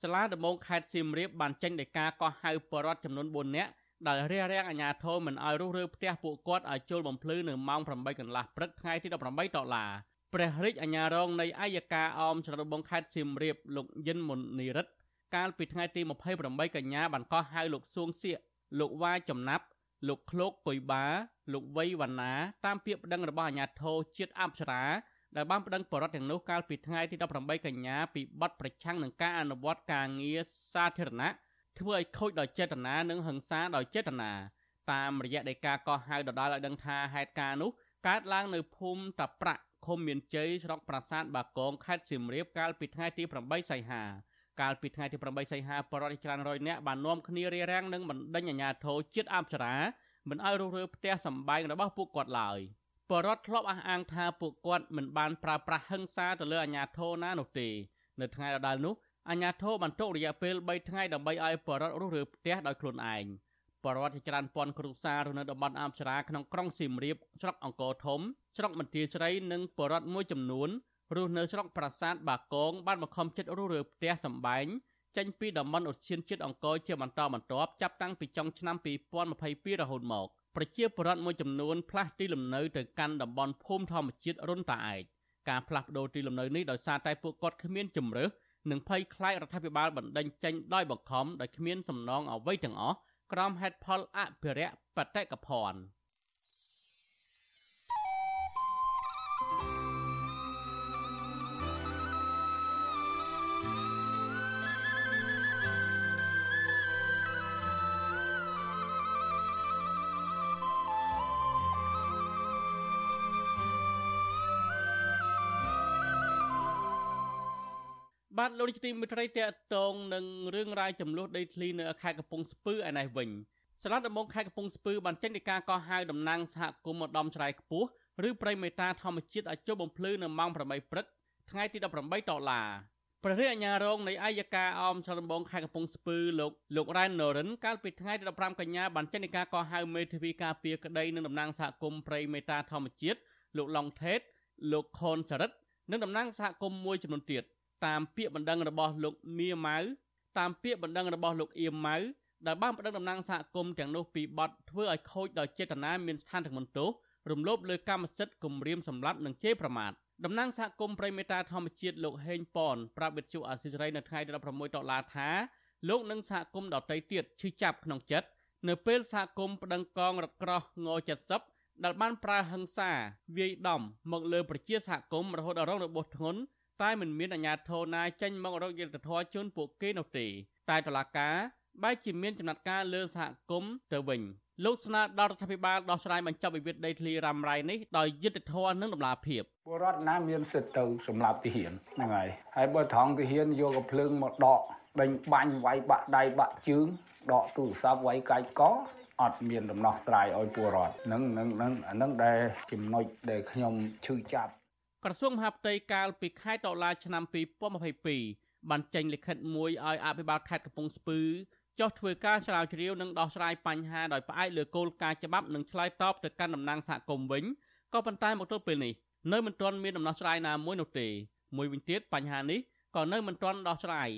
សាលាដំបងខេត្តសៀមរាបបានចេញដីកាកោះហៅបរិវត្តចំនួន4នាក់ដែលរារាំងអាជ្ញាធរមិនឲ្យរុះរើផ្ទះពួកគាត់ឲ្យចូលបំភ្លឺនៅម៉ោង8កន្លះព្រឹកថ្ងៃទី18ដុល្លារព្រះរាជអាជ្ញារងនៃអัยការអមចរបងខេត្តសៀមរាបលោកយិនមុននីរិតកាលពីថ្ងៃទី28កញ្ញាបានកោះហៅលោកសួងសៀកលោកវ៉ាចំណាប់ លោកឃ្លោកកុយបាលោកវៃវណ្ណាតាមពាក្យប្តឹងរបស់អាជ្ញាធរជាតិអប្សរាដែលបានប្តឹងបរិវត្តទាំងនោះកាលពីថ្ងៃទី18កញ្ញាពីបទប្រឆាំងនឹងការអនុវត្តការងារសាធារណៈធ្វើឲ្យខូចដោយចេតនានិងហិង្សាដោយចេតនាតាមរយៈដីកាកោះហៅដដាលឲ្យដឹងថាហេតុការណ៍នោះកើតឡើងនៅភូមិតាប្រាក់ឃុំមានជ័យស្រុកប្រាសាទបាគងខេត្តសៀមរាបកាលពីថ្ងៃទី8សីហា កាលពីថ្ងៃទី8សីហាបរិយាច្រើនរយនាក់បាននាំគ្នារារាំងនិងបណ្ដេញអាជ្ញាធរជាតិអប្សរាមិនឲ្យរុះរើផ្ទះសម្បែងរបស់ពួកគាត់ឡើយបរដ្ឋធ្លាប់អះអាងថាពួកគាត់មិនបានប្រើប្រាស់ហិង្សាទៅលើអាជ្ញាធរណានោះទេនៅថ្ងៃដដែលនោះអាជ្ញាធរបានទុករយៈពេល3ថ្ងៃដើម្បីឲ្យបរដ្ឋរុះរើផ្ទះដោយខ្លួនឯងបរដ្ឋជាច្រើនពាន់គ្រួសាររស់នៅតំបន់អមច្រាក្នុងក្រុងសៀមរាបស្រុកអង្គរធំស្រុកមន្ទាស្រីនិងបរដ្ឋមួយចំនួន រស់នៅស្រុកប្រាសាទបាគងបានបង្ខំចិត្តរុះរើផ្ទះសម្បែងចេញពីតំបន់ឧទ្យានជាតិអង្គរជាបន្តបន្ទាប់ចាប់តាំងពីចុងឆ្នាំ2022រហូតមកប្រជាពលរដ្ឋមួយចំនួនផ្លាស់ទីលំនៅទៅកាន់តំបន់ភូមិធម្មជាតិរុនតាឯកការផ្លាស់ប្តូរទីលំនៅនេះដោយសារតែពួកគាត់គ្មានជំរើសនិងភ័យខ្លាចរដ្ឋាភិបាលបណ្តេញចេញដោយបង្ខំដោយគ្មានសំណងអ្វីទាំងអស់ក្រោមហេតុផលអភិរក្សបតិកភណ្ឌ បាទលោកនាយកទីមេត្រីតេតងនឹងរឿងរ៉ាវចំនួនដីធ្លីនៅខេត្តកំពង់ស្ពឺឯនេះវិញសាលាដំបងខេត្តកំពង់ស្ពឺបានចេញដីកាកោះហៅតំណាងសហគមន៍ម្ដំឆ្លៃខ្ពស់ឬប្រិមេតាធម្មជាតិឲ្យចុះបំភ្លឺនៅម៉ោង8ព្រឹកថ្ងៃទី18ដុល្លារព្រះរាជអាជ្ញារងនៃអัยការអមឆ្លដំបងខេត្តកំពង់ស្ពឺលោកលោករ៉ែនណូរិនកាលពីថ្ងៃទី15កញ្ញាបានចេញដីកាកោះហៅមេធាវីការពារក្តីនឹងតំណាងសហគមន៍ប្រិមេតាធម្មជាតិលោកឡុងថេតលោកខុនសរិទ្ធនិងតំណាងសហគមន៍មួយចំនួនទៀត តាមពាក្យបណ្ដឹងរបស់លោកមៀម៉ៅតាមពាក្យបណ្ដឹងរបស់លោកអៀមម៉ៅដែលបានបណ្ដឹងតំណាងសហគមន៍ទាំងនោះពីបទធ្វើឲ្យខូចដោយចេតនាមានស្ថានទម្ងន់ទោសរំលោភលើកម្មសិទ្ធិគំរាមសម្លាប់និងជេរប្រមាថតំណាងសហគមន៍ប្រិមេតាធម្មជាតិលោកហេងប៉នប្រាប់វិទ្យុអាស៊ីសេរីនៅថ្ងៃទី16ដុល្លារថាលោកនិងសហគមន៍ដទៃទៀតឈឺចាប់ក្នុងចិត្តនៅពេលសហគមន៍ប្តឹងកងរក្រោះង70ដែលបានប្រើហិង្សាវាយដំមកលើប្រជាសហគមន៍រហូតដល់រងរបួសធ្ងន់ តែមិនមានអាជ្ញាធរណាចេញមករកយុត្តិធម៌ជូនពួកគេនោះទេ តែតុលាការបែរជាមានចំណាត់ការលើសហគមន៍ទៅវិញលោកស្នើដល់រដ្ឋាភិបាលដោះស្រាយបញ្ចប់វិវាទដីធ្លីរ៉ាំរ៉ៃនេះដោយយុត្តិធម៌និងតម្លាភាពពលរដ្ឋណាមានសិទ្ធិទៅសម្រាប់ទាហានហ្នឹងហើយហើយបើថងទាហានយកកំភ្លើងមកដកដេញបាញ់វាយបាក់ដៃបាក់ជើងដកទូរស័ព្ទវាយកាច់កអត់មានដំណោះស្រាយឲ្យពលរដ្ឋនឹងនឹងនឹងអានឹងដែលចំណុចដែលខ្ញុំឈឺចាប់ ក្រសួងមហាផ្ទៃកាលពីខែតុលាឆ្នាំ2022បានចេញលិខិតមួយឲ្យអភិបាលខេត្តកំពង់ស្ពឺចុះធ្វើការស្រាវជ្រាវនិងដោះស្រាយបញ្ហាដោយផ្អែកលើគោលការណ៍ច្បាប់និងឆ្លើយតបទៅកាន់តំណាងសហគមន៍វិញក៏ប៉ុន្តែមកទល់ពេលនេះនៅមិនទាន់មានដំណោះស្រាយណាមួយនោះទេមួយវិញទៀតបញ្ហានេះក៏នៅមិនទាន់ដោះស្រាយ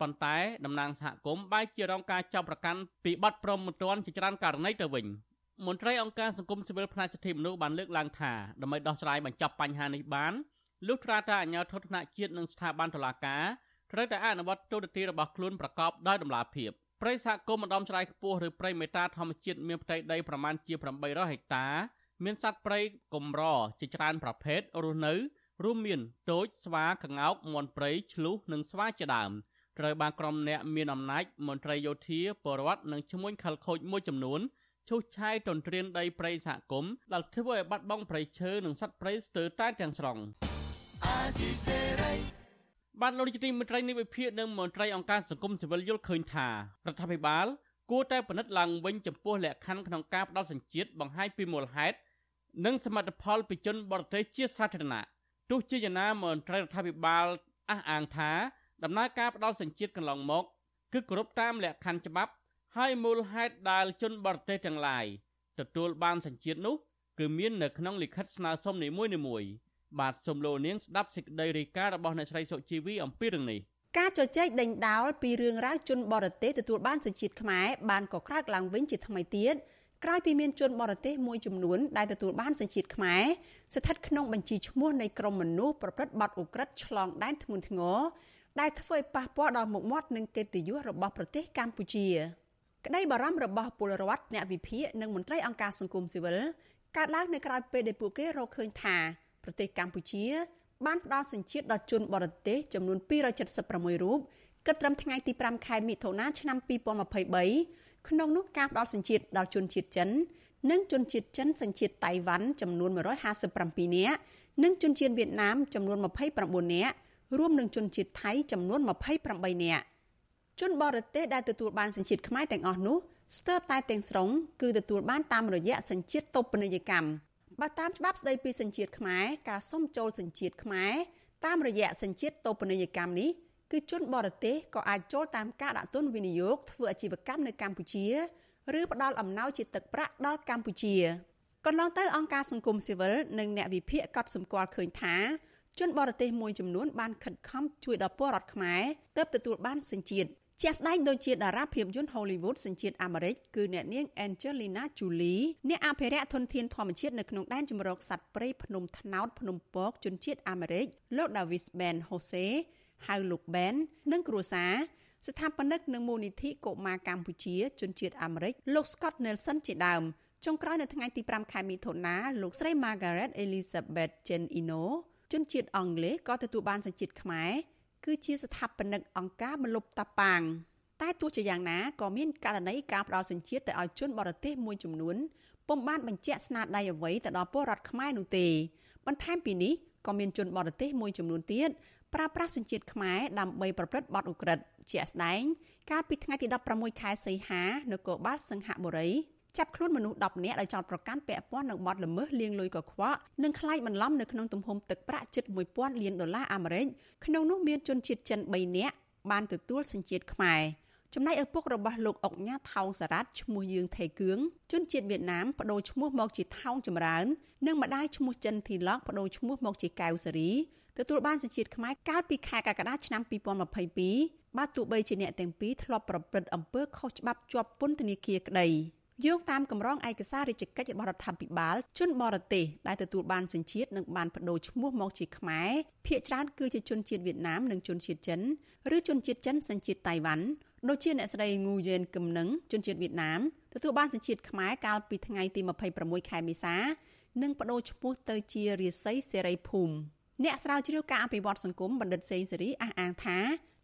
ប៉ុន្តែតំណាងសហគមន៍បែរជារងការចាប់ប្រកាន់ពីបទប្រមមិនទាន់ជាច្រើនករណីទៅវិញ។ មន្ត្រីអង្គការសង្គមស៊ីវិលផ្នែកសិទ្ធិមនុស្សបានលើកឡើងថាដើម្បីដោះស្រាយបញ្ចប់បញ្ហានេះបានលុះត្រាតែអាជ្ញាធរថ្នាក់ជាតិនិងស្ថាប័នតុលាការត្រូវតែអនុវត្តទូរទីរបស់ខ្លួនប្រកបដោយតម្លាភាពព្រៃសហគមន៍ម្ដំច្រាយខ្ពស់ឬព្រៃមេតាធម្មជាតិមានផ្ទៃដីប្រមាណជា800ហិកតា មានសត្វព្រៃកម្រជាច្រើនប្រភេទរស់នៅរួមមានទោចស្វាក្ងោកមាន់ព្រៃឆ្លុះនិងស្វាជាដើមត្រូវបានក្រុមអ្នកមានអំណាចមន្ត្រីយោធាពលរដ្ឋនិងឈ្មួញខលខូចមួយចំនួន ឈូសឆាយទន្ទ្រានដីព្រៃសហគមន៍ដែលធ្វើឲ្យបាត់បង់ព្រៃឈើនិងសត្វព្រៃស្ទើរតែទាំងស្រុងបានលោកនាយកទីមេត្រីនៃវិភាគនិងមន្ត្រីអង្គការសង្គមស៊ីវិលយល់ឃើញថារដ្ឋាភិបាលគួរតែពិនិត្យឡើងវិញចំពោះលក្ខខណ្ឌក្នុងការផ្ដល់សញ្ជាតិបង្ហាញពីមូលហេតុនិងសមិទ្ធផលពីជនបរទេសជាសាធារណៈទោះជាយ៉ាងណាមន្ត្រីរដ្ឋាភិបាលអះអាងថាដំណើរការផ្ដល់សញ្ជាតិកន្លងមកគឺគោរពតាមលក្ខខណ្ឌច្បាប់ ហើយមូលហេតុដែលជនបរទេសទាំងឡាយទទួលបានសញ្ជាតិនោះគឺមាននៅក្នុងលិខិតស្នើសុំនីមួយៗបាទសូមលោកនាងស្ដាប់សេចក្តីរាយការណ៍របស់អ្នកស្រីសុជីវីអំពីរឿងនេះការជជែកដេញដោលពីរឿងរ៉ាវជនបរទេសទទួលបានសញ្ជាតិខ្មែរបានក៏ក្រើកឡើងវិញជាថ្មីទៀតក្រោយពីមានជនបរទេសមួយចំនួនដែលទទួលបានសញ្ជាតិខ្មែរស្ថិតក្នុងបញ្ជីឈ្មោះនៃក្រុមមនុស្សប្រព្រឹត្តបទឧក្រិដ្ឋឆ្លងដែនធ្ងន់ធ្ងរដែលធ្វើឲ្យប៉ះពាល់ដល់មុខមាត់និងកិត្តិយសរបស់ប្រទេសកម្ពុជា។ ក្តីបារម្ភរបស់ពលរដ្ឋអ្នកវិភាគនិងមន្ត្រីអង្គការសង្គមស៊ីវិលកើតឡើងនៅក្រៅពេលដែលពួកគេរកឃើញថាប្រទេសកម្ពុជា បានផ្ដល់សញ្ជាតិដល់ជនបរទេសចំនួន276រូបគិតត្រឹមថ្ងៃទី5ខែមិថុនាឆ្នាំ2023ក្នុងនោះការផ្ដល់សញ្ជាតិដល់ជនជាតិចិន និងជនជាតិចិនសញ្ជាតិតៃវ៉ាន់ចំនួន157នាក់និងជនជាតិវៀតណាមចំនួន29នាក់រួមនឹងជនជាតិថៃចំនួន28នាក់ ជនបរទេសដែលទទួលបានសញ្ជាតិខ្មែរទាំងអស់នោះស្ទើរតែទាំងស្រុងគឺទទួលបានតាមរយៈសញ្ជាតិតូបនីយកម្មបើតាមច្បាប់ស្តីពីសញ្ជាតិខ្មែរការសុំចូលសញ្ជាតិខ្មែរតាមរយៈសញ្ជាតិតូបនីយកម្មនេះគឺជនបរទេសក៏អាចចូលតាមការដាក់ទុនវិនិយោគធ្វើអាជីវកម្មនៅកម្ពុជាឬផ្ដល់អំណោយជាទឹកប្រាក់ដល់កម្ពុជាកន្លងទៅអង្គការសង្គមស៊ីវិលនិងអ្នកវិភាគកត់សម្គាល់ឃើញថាជនបរទេសមួយចំនួនបានខិតខំជួយដល់ពលរដ្ឋខ្មែរទើបទទួលបានសញ្ជាតិ ជាក់ស្ដែងដូចជាតារាភាពយន្ត Hollywood សញ្ជាតិអាមេរិកគឺអ្នកនាង Angelina Jolie អ្នកអភិរក្សធនធានធម្មជាតិនៅក្នុងដែនជម្រកសត្វព្រៃភ្នំថ្នោតភ្នំពកជនជាតិអាមេរិកលោក Davis Ben Jose ហៅលោក Ben និងគ្រួសារស្ថាបនិកនិងមូលនិធិកុមារកម្ពុជាជនជាតិអាមេរិកលោក Scott Nelson ជាដើមចុងក្រោយនៅថ្ងៃទី5ខែមិថុនាលោកស្រី Margaret Elizabeth Jane Ino ជនជាតិអង់គ្លេសក៏ទទួលបានសញ្ជាតិខ្មែរ គឺជាស្ថាបនិកអង្គការមលុបតាប៉ាងតែទោះជាយ៉ាងណាក៏មានករណីការផ្ដល់សញ្ជាតិទៅឲ្យជនបរទេសមួយចំនួនពុំបានបញ្ជាក់ស្នាដៃអ្វីទៅដល់ពលរដ្ឋខ្មែរនោះទេបន្ថែមពីនេះក៏មានជនបរទេសមួយចំនួនទៀតប្រើប្រាស់សញ្ជាតិខ្មែរដើម្បីប្រព្រឹត្តបទឧក្រិដ្ឋជាក់ស្ដែង កាលពីថ្ងៃទី16ខែសីហានគរបាលសង្ហបុរី ចាប់ខ្លួនមនុស្ស10នាក់ដោយចោទប្រកាន់ពាក់ព័ន្ធនឹងបទល្មើសលាងលុយកខ្វក់និងក្លែងបន្លំនៅក្នុងទំហំទឹកប្រាក់ជិត1000លានដុល្លារអាមេរិកក្នុងនោះមានជនជាតិចិន3នាក់បានទទួលសញ្ជាតិខ្មែរចំណែកឪពុករបស់លោកអុកញ៉ាថោងសារ៉ាត់ឈ្មោះយើងថេគឿងជនជាតិវៀតណាមបដូរឈ្មោះមកជាថោងចម្រើន និងម្ដាយឈ្មោះចិនធីឡុកបដូរឈ្មោះមកជាកៅសេរីទទួលបានសញ្ជាតិខ្មែរកាលពីខែកក្កដាឆ្នាំ2022បាទទោះបីជាអ្នកទាំងពីរធ្លាប់ប្រព្រឹត្តអំពើខុសច្បាប់ជាប់ពន្ធនាគារក្តី យោងតាមកម្រងឯកសាររាជកិច្ចរបស់រដ្ឋាភិបាលជនបរទេសដែលទទួលបានសញ្ជាតិនិងបានបដូរឈ្មោះមកជាខ្មែរភាគច្រើនគឺជាជនជាតិវៀតណាមនិងជនជាតិចិនឬជនជាតិចិនសញ្ជាតិតៃវ៉ាន់ដូចជាអ្នកស្រីងូយ៉ែនគឹមនឹងជនជាតិវៀតណាមទទួលបានសញ្ជាតិខ្មែរកាលពីថ្ងៃទី26ខែមេសានិងបដូរឈ្មោះទៅជារាសីសេរីភូមិអ្នកស្រាវជ្រាវការអភិវឌ្ឍសង្គមបណ្ឌិតសេងសេរីអះអាងថា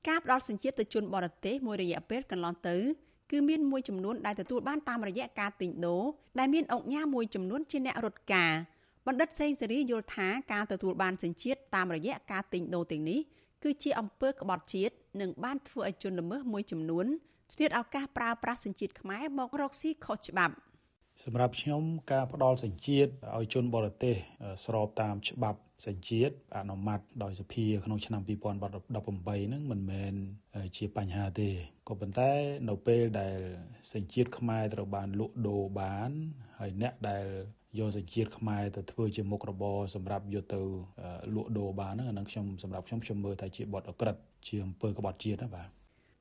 ការផ្ដល់សញ្ជាតិទៅជនបរទេសមួយរយៈពេលកន្លងទៅ គឺមានមួយចំនួនដែលទទួលបានតាមរយៈការទិញដូរដែលមានអង្គញាមួយចំនួនជាអ្នករត់ការបណ្ឌិតសេងសេរីយល់ថាការទទួលបានសញ្ជាតិតាមរយៈការទិញដូរទាំងនេះគឺជាអំពើក្បត់ជាតិនិងបានធ្វើឲ្យជនល្មើសមួយចំនួនឆ្លៀតឱកាសប្រើប្រាស់សញ្ជាតិខ្មែរមករកស៊ីខុសច្បាប់សម្រាប់ខ្ញុំការផ្ដល់សញ្ជាតិឲ្យជនបរទេសស្របតាមច្បាប់ សញ្ជាតិអនុម័តដោយសភាក្នុងឆ្នាំ2018ហ្នឹងមិនមែនជាបញ្ហាទេក៏ប៉ុន្តែនៅពេលដែលសញ្ជាតិខ្មែរត្រូវបានលក់ដូរបាន ហើយអ្នកដែលយកសញ្ជាតិខ្មែរទៅធ្វើជាមុខរបរសម្រាប់យកទៅលក់ដូរបានហ្នឹងអានឹងខ្ញុំសម្រាប់ខ្ញុំខ្ញុំមើលថាជាបទអក្រិតជាអំពើក្បត់ជាតិណាបាទ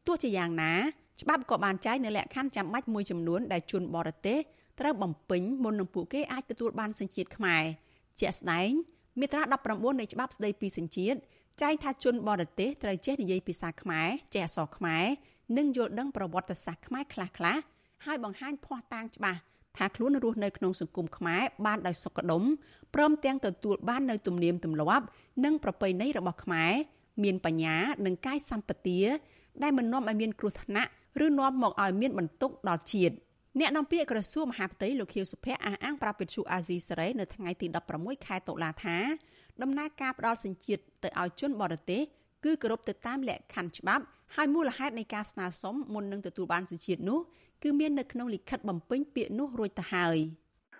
ទោះជាយ៉ាងណាច្បាប់ក៏បានចែងនៅលក្ខខណ្ឌចាំបាច់មួយចំនួនដែលជនបរទេសត្រូវបំពេញមុននឹងពួកគេអាចទទួលបានសញ្ជាតិខ្មែរជាក់ស្ដែង មាត្រា19នៃច្បាប់ស្តីពីសញ្ជាតិចែងថាជនបរទេសត្រូវចេះនិយាយភាសាខ្មែរចេះអក្សរខ្មែរនិងយល់ដឹងប្រវត្តិសាស្ត្រខ្មែរខ្លះៗហើយបង្ហាញភ័ស្តុតាងច្បាស់ថាខ្លួនរស់នៅក្នុងសង្គមខ្មែរបានដោយសុខដុមព្រមទាំងទទួលបាននៅទំនៀមទម្លាប់និងប្រពៃណីរបស់ខ្មែរមានបញ្ញានិងកាយសម្បទាដែលមិននាំឲ្យមានគ្រោះថ្នាក់ឬនាំមកឲ្យមានបន្ទុកដល់ជាតិ អ្នកនាំពាក្យក្រសួងមហាផ្ទៃលោកខៀវសុភ័ក្រអះអាងប្រាប់វិទ្យុអាស៊ីសេរីនៅថ្ងៃទី16ខែតុលាថាដំណើរការផ្ដល់សញ្ជាតិទៅឲ្យជនបរទេសគឺគោរពទៅតាមលក្ខខណ្ឌច្បាប់ហើយមូលហេតុនៃការស្នើសុំមុននឹងទទួលបានសញ្ជាតិនោះគឺមាននៅក្នុងលិខិតបំពេញពាក្យនោះរួចទៅហើយ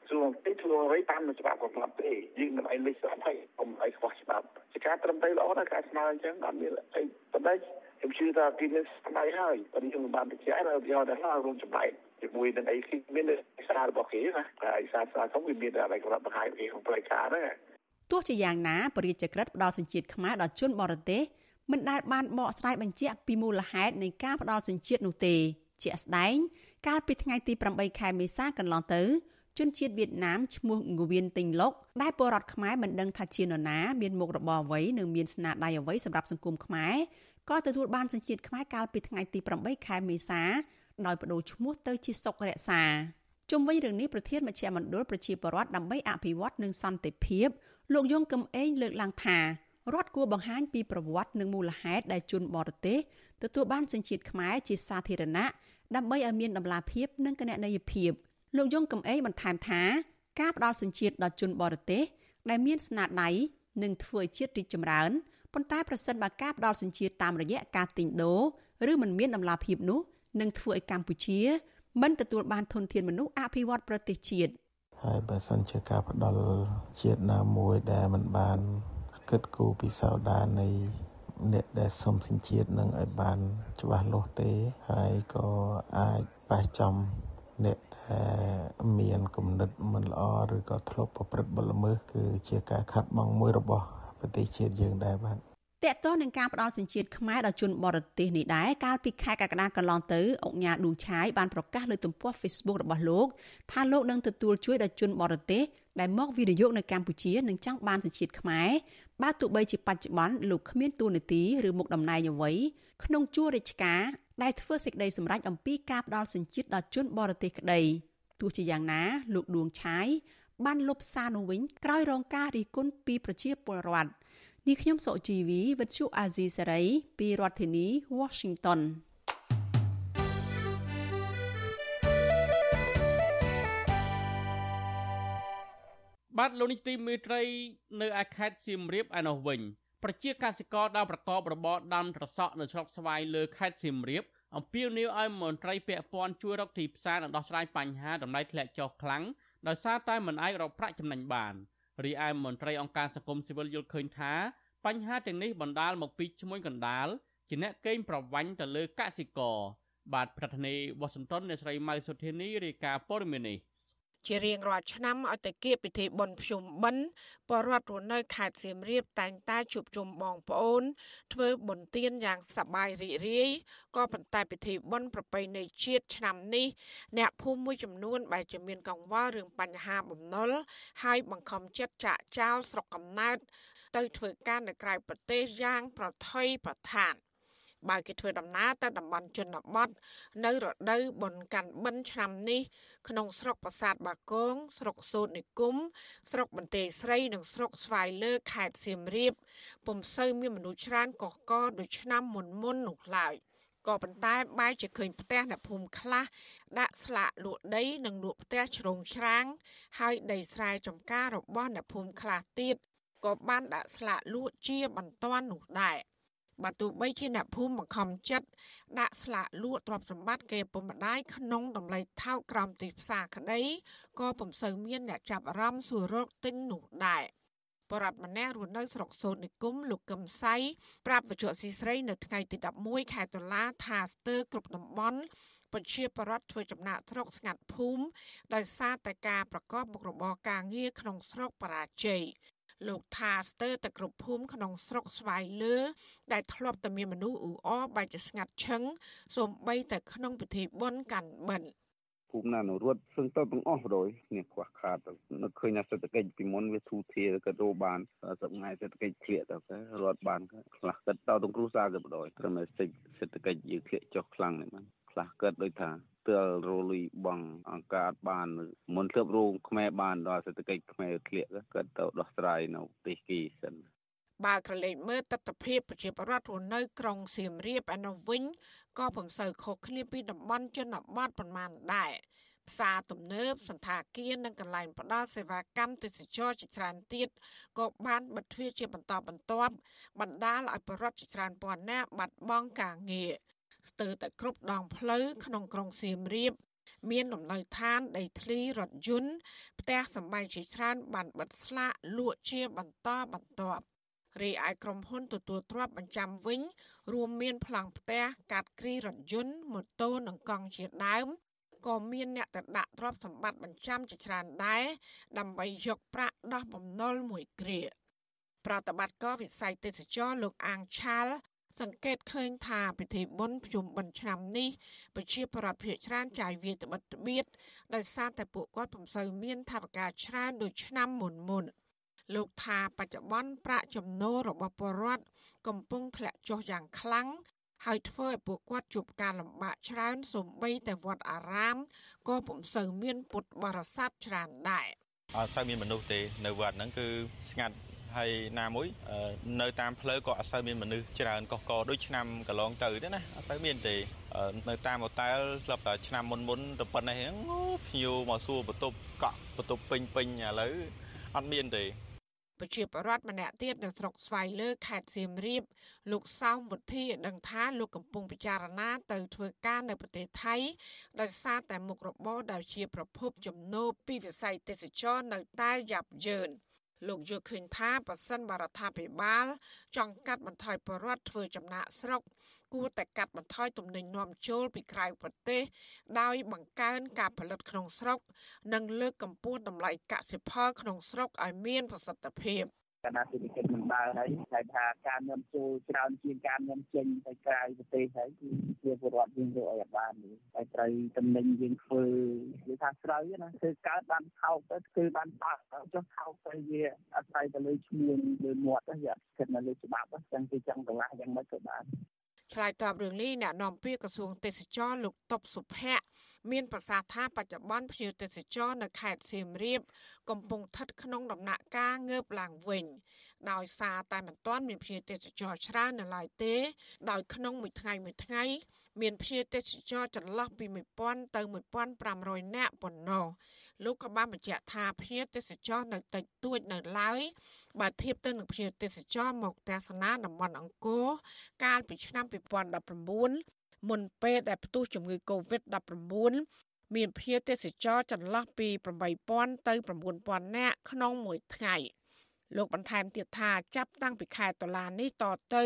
សួរទៅធ្វើអ្វីតាមច្បាប់កំណត់ទេយើងមិនឲ្យលេខស្រាប់ហើយកុំឲ្យខ្វះច្បាប់ជាការត្រឹមត្រូវល្អណាស់ការស្នើអញ្ចឹងអត់មានអីប៉ុន្តែខ្ញុំជឿថាពីនេះស្ដីហើយបើយើងមិនបានបញ្ជាក់ហើយយកទៅហើយរួមចំណែក ជាមួយនឹងអីគេមានឯកសាររបស់គេណាហើយឯកសារស្នើសុំវាមានតែកំណត់បង្ហាញគេក្នុងផ្លូវការហ្នឹងទោះជាយ៉ាងណាបរិយាក្រិតផ្ដល់សញ្ជាតិខ្មែរដល់ជនបរទេសមិនដែលបានបកស្រាយបញ្ជាក់ពីមូលហេតុនៃការផ្ដល់សញ្ជាតិនោះទេ ជាក់ស្ដែង កាលពីថ្ងៃទី8ខែមេសាកន្លងទៅជនជាតិវៀតណាមឈ្មោះងវៀនទិញលុកដែលពលរដ្ឋខ្មែរមិនដឹងថាជានរណាមានមុខរបរអ្វីនិងមានស្នាដៃអ្វីសម្រាប់សង្គមខ្មែរក៏ទទួលបានសញ្ជាតិខ្មែរកាលពីថ្ងៃទី8ខែមេសា ដោយបដូរឈ្មោះទៅជាសុករក្សាជុំវិញរឿងនេះប្រធានមជ្ឈមណ្ឌលប្រជាពលរដ្ឋដើម្បីអភិវឌ្ឍនិងសន្តិភាពលោកយងកឹមអេងលើកឡើងថារដ្ឋគួរបង្ហាញពីប្រវត្តិនិងមូលហេតុដែលជនបរទេសទទួលបានសញ្ជាតិខ្មែរជាសាធារណៈដើម្បីឲ្យមានតម្លាភាពនិងគណនេយ្យភាពលោកយងកំអេងបន្ថែមថាការផ្ដល់សញ្ជាតិដល់ជនបរទេសដែលមានស្នាដៃនឹងធ្វើឲ្យជាតិរីកចម្រើនប៉ុន្តែប្រសិនបើការផ្ដល់សញ្ជាតិតាមរយៈការទិញដូរឬមិនមានតម្លាភាពនោះ នឹងធ្វើឲ្យកម្ពុជាមិនទទួលបានធនធានមនុស្សអភិវឌ្ឍប្រទេសជាតិហើយបើសិនជាការផ្ដល់ជាតិណាមួយដែលมันបានគិតគូរពីសោដានៃអ្នកដែលសុំសញ្ជាតិនឹងឲ្យបានច្បាស់លាស់ទេហើយក៏អាចប៉ះចំអ្នកដែលមានគំនិតមិនល្អឬក៏ធ្លាប់ប្រព្រឹត្តបទល្មើសគឺជាការខាត់បងមួយរបស់ប្រទេសជាតិយើងដែរបាទ តកតនឹងការផ្ដល់សញ្ជាតិខ្មែរដល់ជនបរទេសនេះដែរកាលពីខែកក្កដាកន្លងទៅអង្គញាឌូឆាយបានប្រកាសលើទំព័រ Facebook របស់លោកថាលោកនឹងទទួលជួយដល់ជនបរទេសដែលមកវិនិយោគនៅកម្ពុជានិងចង់បានសញ្ជាតិខ្មែរបើទោះបីជាបច្ចុប្បន្នលោកគ្មានតួនាទីឬមុខតំណែងអ្វីក្នុងជួររាជការដែលធ្វើសេចក្តីសម្រេចអំពីការផ្ដល់សញ្ជាតិដល់ជនបរទេសក្តីទោះជាយ៉ាងណា លោកដួងឆាយបានលុបសារនោះវិញក្រោយរងការរិះគន់ពីប្រជាពលរដ្ឋ នេះខ្ញុំសុជីវីវិទ្យុអាស៊ីសេរីពីរដ្ឋធានី Washington បាទលោកនេះទីមេត្រី នៅឯខេត្តសៀមរាបឯនោះវិញប្រជាកសិករដែលប្រកបរបរដាំត្រសក់នៅស្រុកស្វាយលើខេត្តសៀមរាបអំពាវនាវឲ្យមន្ត្រីពាក់ព័ន្ធជួយរកទីផ្សារនិងដោះស្រាយបញ្ហាតម្លៃធ្លាក់ចុះខ្លាំងដោយសារតែមិនអាចរកប្រាក់ចំណេញបាន រីឯមន្ត្រីអង្គការសង្គមស៊ីវិលយល់ឃើញថាបញ្ហាទាំងនេះបណ្ដាលមកពីឈ្មួញកណ្ដាលជាអ្នកកេងប្រវ័ញ្ចទៅលើកសិករបាទប្រធានាធិបតីវ៉ាស៊ីនតោនអ្នកស្រីម៉ៅសុធានីរាយការណ៍ព័ត៌មាននេះ ជារៀងរាល់ឆ្នាំឲ្យតែគៀបពិធីបុណ្យភ្ជុំបិណ្ឌបរដ្ឋរស់នៅខេត្តសៀមរាបតែងតែជួបជុំបងប្អូន ធ្វើបុណ្យទានយ៉ាងសប្បាយរីករាយក៏ប៉ុន្តែពិធីបុណ្យប្រពៃណីជាតិឆ្នាំនេះអ្នកភូមិមួយចំនួនបែរជាមានកង្វល់រឿងបញ្ហាបំណុលហើយបង្ខំចិត្តចាក់ចោលស្រុកកំណើតទៅធ្វើការនៅក្រៅប្រទេសយ៉ាងប្រថុយប្រថាន បើគេធ្វើដំណើរទៅតំបន់ជនបទនៅរដូវបុណ្យកាន់បិណ្ឌឆ្នាំនេះក្នុងស្រុកប្រាសាទបាគងស្រុកសូត្រនិគមស្រុកបន្ទាយស្រីនិងស្រុកស្វាយលើខេត្តសៀមរាបពុំសូវមានមនុស្សច្រើនកកកដូចឆ្នាំមុនមុននោះឡើយក៏ប៉ុន្តែបែរជាឃើញផ្ទះអ្នកភូមិខ្លះដាក់ស្លាកលក់ដីនិងលក់ផ្ទះជ្រោងច្រាង ហើយដីស្រែចម្ការរបស់អ្នកភូមិខ្លះទៀតក៏បានដាក់ស្លាកលក់ជាបន្ទាន់នោះដែរ បើទោះបីជាអ្នកភូមិបង្ខំចិត្តដាក់ស្លាកលក់ទ្រព្យសម្បត្តិគេពុំម្ដាយក្នុងតម្លៃថោកក្រោមទីផ្សារក្តីក៏ពុំសូវមានអ្នកចាប់អារម្មណ៍សួររកទិញនោះដែរបរដ្ឋម្នាក់រស់នៅស្រុកសូត្រនិគមលោកកឹមសៃប្រាប់វិទ្យុស៊ីស្រីនៅថ្ងៃទី11ខែតុលាថាស្ទើរគ្រប់តំបន់ប្រជាពលរដ្ឋធ្វើចំណាក់ស្រុកស្ងាត់ភូមិដោយសារតែការប្រកបមុខរបរការងារក្នុងស្រុកបរាជ័យ លោកថាស្ទើរតែគ្រប់ភូមិក្នុងស្រុកស្វាយលើ ដែលធ្លាប់តែមានមនុស្សអ៊ូអរបែរជាស្ងាត់ឈឹងសូម្បីតែក្នុងពិធីបុណ្យកាន់បិណ្ឌភូមិណានរត់សឹងទៅទាំងអស់ប្រយគ្នាខ្វះខាតនឹកឃើញថាសេដ្ឋកិច្ចពីមុនវាធូរធារក៏រោបានសប្ងៃសេដ្ឋកិច្ចធ្លាក់ទៅរត់បានខ្លះគិតទៅទាំងគ្រួសារក៏ប្រយត្រឹមតែសេដ្ឋកិច្ចយើងធ្លាក់ចុះខ្លាំងនេះបានខ្លះគិតដូចថា ទើរលុយបងអង្គការបានមុនធ្លាប់រោងខ្មែរបានដល់សេដ្ឋកិច្ចខ្មែរធ្លាក់ក៏ទៅដោះស្រាយនៅប្រទេសគីសិនបើក្រឡេកមើលទស្សនវិជ្ជាប្រជាប្រដ្ឋរស់នៅក្រុងសៀមរាបឯនោះវិញក៏ពុំសូវខុសគ្នាពីតំបន់ជនបទប៉ុន្មានដែរផ្សារទំនើបសន្តាគារនិងកន្លែងផ្ដល់សេវាកម្មទេសចរជាច្រើនទៀតក៏បានបិទទ្វារជាបន្តបន្ទាប់បណ្ដាលឲ្យប្រជាពលរដ្ឋជាច្រើនពាន់នាក់បាត់បង់ការងារ ស្ទើរតែគ្រប់ដងផ្លូវក្នុងក្រុងសៀមរាបមានលំនៅឋានដីធ្លីរថយន្តផ្ទះសម្បែងជាច្រើនបានបិទស្លាកលក់ជាបន្តបន្ទាប់រីឯក្រុមហ៊ុនទទួលទ្រព្យបញ្ចាំវិញ រួមមានប្លង់ផ្ទះកាត់គ្រីរថយន្តម៉ូតូនិងកង់ជាដើមក៏មានអ្នកទៅដាក់ទ្រព្យសម្បត្តិបញ្ចាំជាច្រើនដែរដើម្បីយកប្រាក់ដោះបំណុលមួយគ្រាប្រតិបត្តិការវិស័យទេសចរលោកអាងឆាល សង្កេតឃើញថាពិធីបុណ្យភ្ជុំបិណ្ឌឆ្នាំនេះប្រជាពលរដ្ឋភាគច្រើនចាយវាយត្បិតត្បៀតដោយសារតែពួកគាត់ពុំសូវមានថវិកាច្រើនដូចឆ្នាំមុនមុនលោកថាបច្ចុប្បន្នប្រាក់ចំណូលរបស់ពលរដ្ឋកំពុងធ្លាក់ចុះយ៉ាងខ្លាំងហើយធ្វើឲ្យពួកគាត់ជួបការលំបាកច្រើនសូម្បីតែវត្តអារាមក៏ពុំសូវមានពុទ្ធបរិស័ទច្រើនដែរអត់សូវមានមនុស្សទេនៅវត្តហ្នឹងគឺស្ងាត់ ហើយណាមួយនៅតាមផ្លូវក៏អត់សូវមានមនុស្សច្រើនកកកដូចឆ្នាំកន្លងទៅទេណាអត់សូវមានទេនៅតាមហូតែលស្លាប់តែឆ្នាំមុនមុនទៅប៉ុណ្ណេះហ្នឹងភ្ញៀវមកសួរបន្ទប់កក់បន្ទប់ពេញពេញឥឡូវអត់មានទេប្រជាពលរដ្ឋម្នាក់ទៀតនៅស្រុកស្វាយលើខេត្តសៀមរាបលោកសោមវុធីឲ្យដឹងថាលោកកំពុងពិចារណាទៅធ្វើការនៅប្រទេសថៃដោយសារតែមុខរបរដែលជាប្រភពចំណូលពីវិស័យទេសចរនៅតែយ៉ាប់យ៉ឺន លោកយល់ឃើញថាប៉ះសិនបរដ្ឋាភិបាល ចង់កាត់បន្ថយបរិវត្តធ្វើចំណាក់ស្រុក គួរតែកាត់បន្ថយទំនិញនាំចូលពីក្រៅប្រទេស ដោយបង្កើនការផលិតក្នុងស្រុក និងលើកកម្ពស់តម្លៃកសិផលក្នុងស្រុកឲ្យមានប្រសិទ្ធភាព កណ្ដាលសេដ្ឋកិច្ចមិនដើរហើយតែថាការនាំចូលច្រើនជាងការនាំចេញទៅក្រៅប្រទេសហើយគឺជាពលរដ្ឋយើងយកឲ្យបានតែត្រូវតំណែងយើងធ្វើនិយាយថាស្រូវណាគឺកើតបានថោកទៅគឺបានបាក់ចុះថោកទៅវាអាស្រ័យទៅលើឈ្មោះលើមាត់ទៅវាស្ថិតនៅលើច្បាប់ចឹងគេចង់កន្លះយ៉ាងម៉េចក៏បានឆ្លើយតបរឿងនេះអ្នកនាំពាក្យក្រសួងទេសចរលោកតុបសុភ័ក្រ មានប្រសាសន៍ថាបច្ចុប្បន្នភ្ញៀវទេសចរនៅខេត្តសៀមរាប កំពុងស្ថិតក្នុងដំណាក់កាលងើបឡើងវិញ ដោយសារតែមិនទាន់មានភ្ញៀវទេសចរច្រើននៅឡើយទេ ដោយក្នុងមួយថ្ងៃមួយថ្ងៃ មានភ្ញៀវទេសចរចន្លោះពី1000ទៅ1500នាក់ប៉ុណ្ណោះលោកក៏បានបញ្ជាក់ថាភ្ញៀវទេសចរនៅតិចតួចនៅឡើយបើធៀបទៅនឹងភ្ញៀវទេសចរមកទស្សនាតំបន់អង្គរកាលពីឆ្នាំ2019 មុនពេលដែលផ្ទុះជំងឺ Covid-19 មានភ្ញៀវទេសចរចន្លោះពី8000ទៅ9000នាក់ក្នុងមួយថ្ងៃ។លោកបន្ថែមទៀតថាចាប់តាំងពីខែតុលានេះតទៅ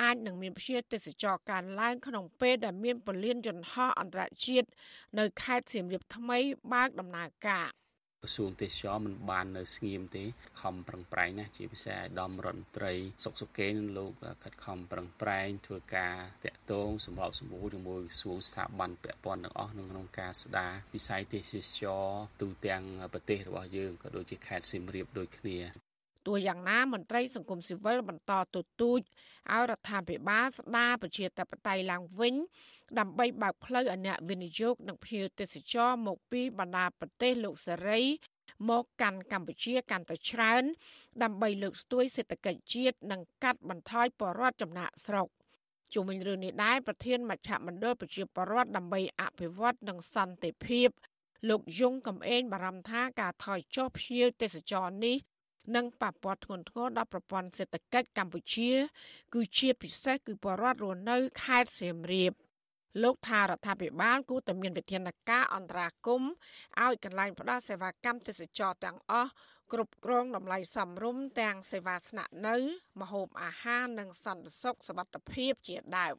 អាចនឹងមានព្យាទេសចរការឡើងក្នុងពេលដែលមានពលានយន្តហោះអន្តរជាតិនៅខេត្តសៀមរាបថ្មីបើកដំណើរការ ក្រសួងទេសចរមិនបាននៅស្ងៀមទេខំប្រឹងប្រែងណាជាពិសេសអាដាមរដ្ឋមន្ត្រីសុកសុកេនឹងលោកខិតខំប្រឹងប្រែងធ្វើការតាក់ទងសម្របសម្រួលជាមួយក្រសួងស្ថាប័នពាក់ព័ន្ធទាំងអស់ក្នុងការស្ដារវិស័យទេសចរទូទាំងប្រទេសរបស់យើងក៏ដូចជាខេត្តសៀមរាបដូចគ្នាទោះយ៉ាងណាមន្ត្រីសង្គមស៊ីវិលបន្តទទូចឲ្យរដ្ឋាភិបាលស្ដារប្រជាធិបតេយ្យឡើងវិញ ដើម្បីបើកផ្លូវឲ្យអ្នកវិនិយោគនិងភ្ញៀវទេសចរមកពីបណ្ដាប្រទេសលោកសេរីមកកាន់កម្ពុជាកាន់តែច្រើន ដើម្បីលើកស្ទួយសេដ្ឋកិច្ចជាតិនិងកាត់បន្ថយបរិវត្តចំណាក់ស្រុកជុំវិញរឿងនេះដែរប្រធានមជ្ឈមណ្ឌលប្រជាពលរដ្ឋដើម្បីអភិវឌ្ឍនិងសន្តិភាព លោកយងកំឯងបារម្ភថាការថយចុះភ្ញៀវទេសចរនេះនិងប៉ះពាល់ធ្ងន់ធ្ងរដល់ប្រព័ន្ធសេដ្ឋកិច្ចកម្ពុជា គឺជាពិសេសគឺបរដ្ឋរស់នៅខេត្តសៀមរាប លោកថារដ្ឋាភិបាលគួរតែមានវិធានការអន្តរាគមន៍ឲ្យកន្លែងផ្ដល់សេវាកម្មទេសចរទាំងអស់គ្រប់គ្រងតម្លៃសមរម្យទាំងសេវាស្នាក់នៅម្ហូបអាហារនិងសន្តិសុខសុវត្ថិភាពជាដើម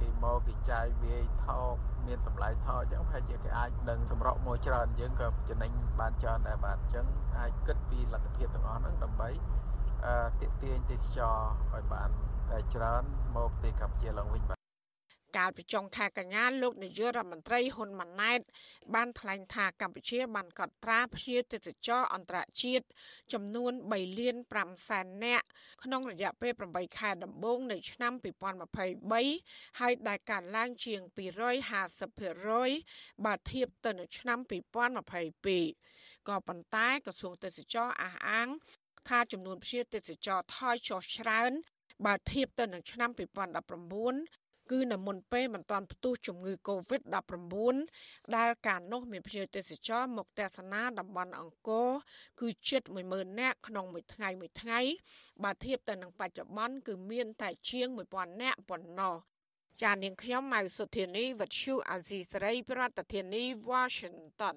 គេមកគេចាយវាយថោកមានតម្លៃថោកអញ្ចឹងប្រហែលជាគេអាចនឹងសម្រក់មកច្រើនយើងក៏ចំណេញបានច្រើនដែរបាទអញ្ចឹងអាចគិតពីលទ្ធភាពទាំងអស់ហ្នឹងដើម្បីអឺទាក់ទាញទេសចរឲ្យបានច្រើនមកប្រទេសកម្ពុជាឡើងវិញបាទ កាលពីចុងខែកញ្ញាលោកនាយករដ្ឋមន្ត្រីហ៊ុនម៉ាណែត បានថ្លែងថាកម្ពុជាបានកត់ត្រាភ្ញៀវទេសចរអន្តរជាតិចំនួន3លាន5សែននាក់ក្នុងរយៈពេល8ខែដំបូងនៃឆ្នាំ2023ហើយដែលកើនឡើងជាង250%បើធៀបទៅនឹងឆ្នាំ2022ក៏ប៉ុន្តែក្រសួងទេសចរអះអាងថាចំនួនភ្ញៀវទេសចរថយចុះច្រើនបើធៀបទៅនឹងឆ្នាំ2019 គឺនៅមុនពេលមិនទាន់ផ្ទុះជំងឺ Covid-19 ដែលកាលនោះមានភ្ញៀវទេសចរមកទស្សនាតំបន់អង្គរគឺជិត10000នាក់ក្នុងមួយថ្ងៃមួយថ្ងៃបើធៀបទៅនឹងបច្ចុប្បន្នគឺមានតែជាង1000នាក់ប៉ុណ្ណោះចាននាងខ្ញុំម៉ៅសុធានីវັດឈូអាស៊ីសេរីប្រធានាធិបតី Washington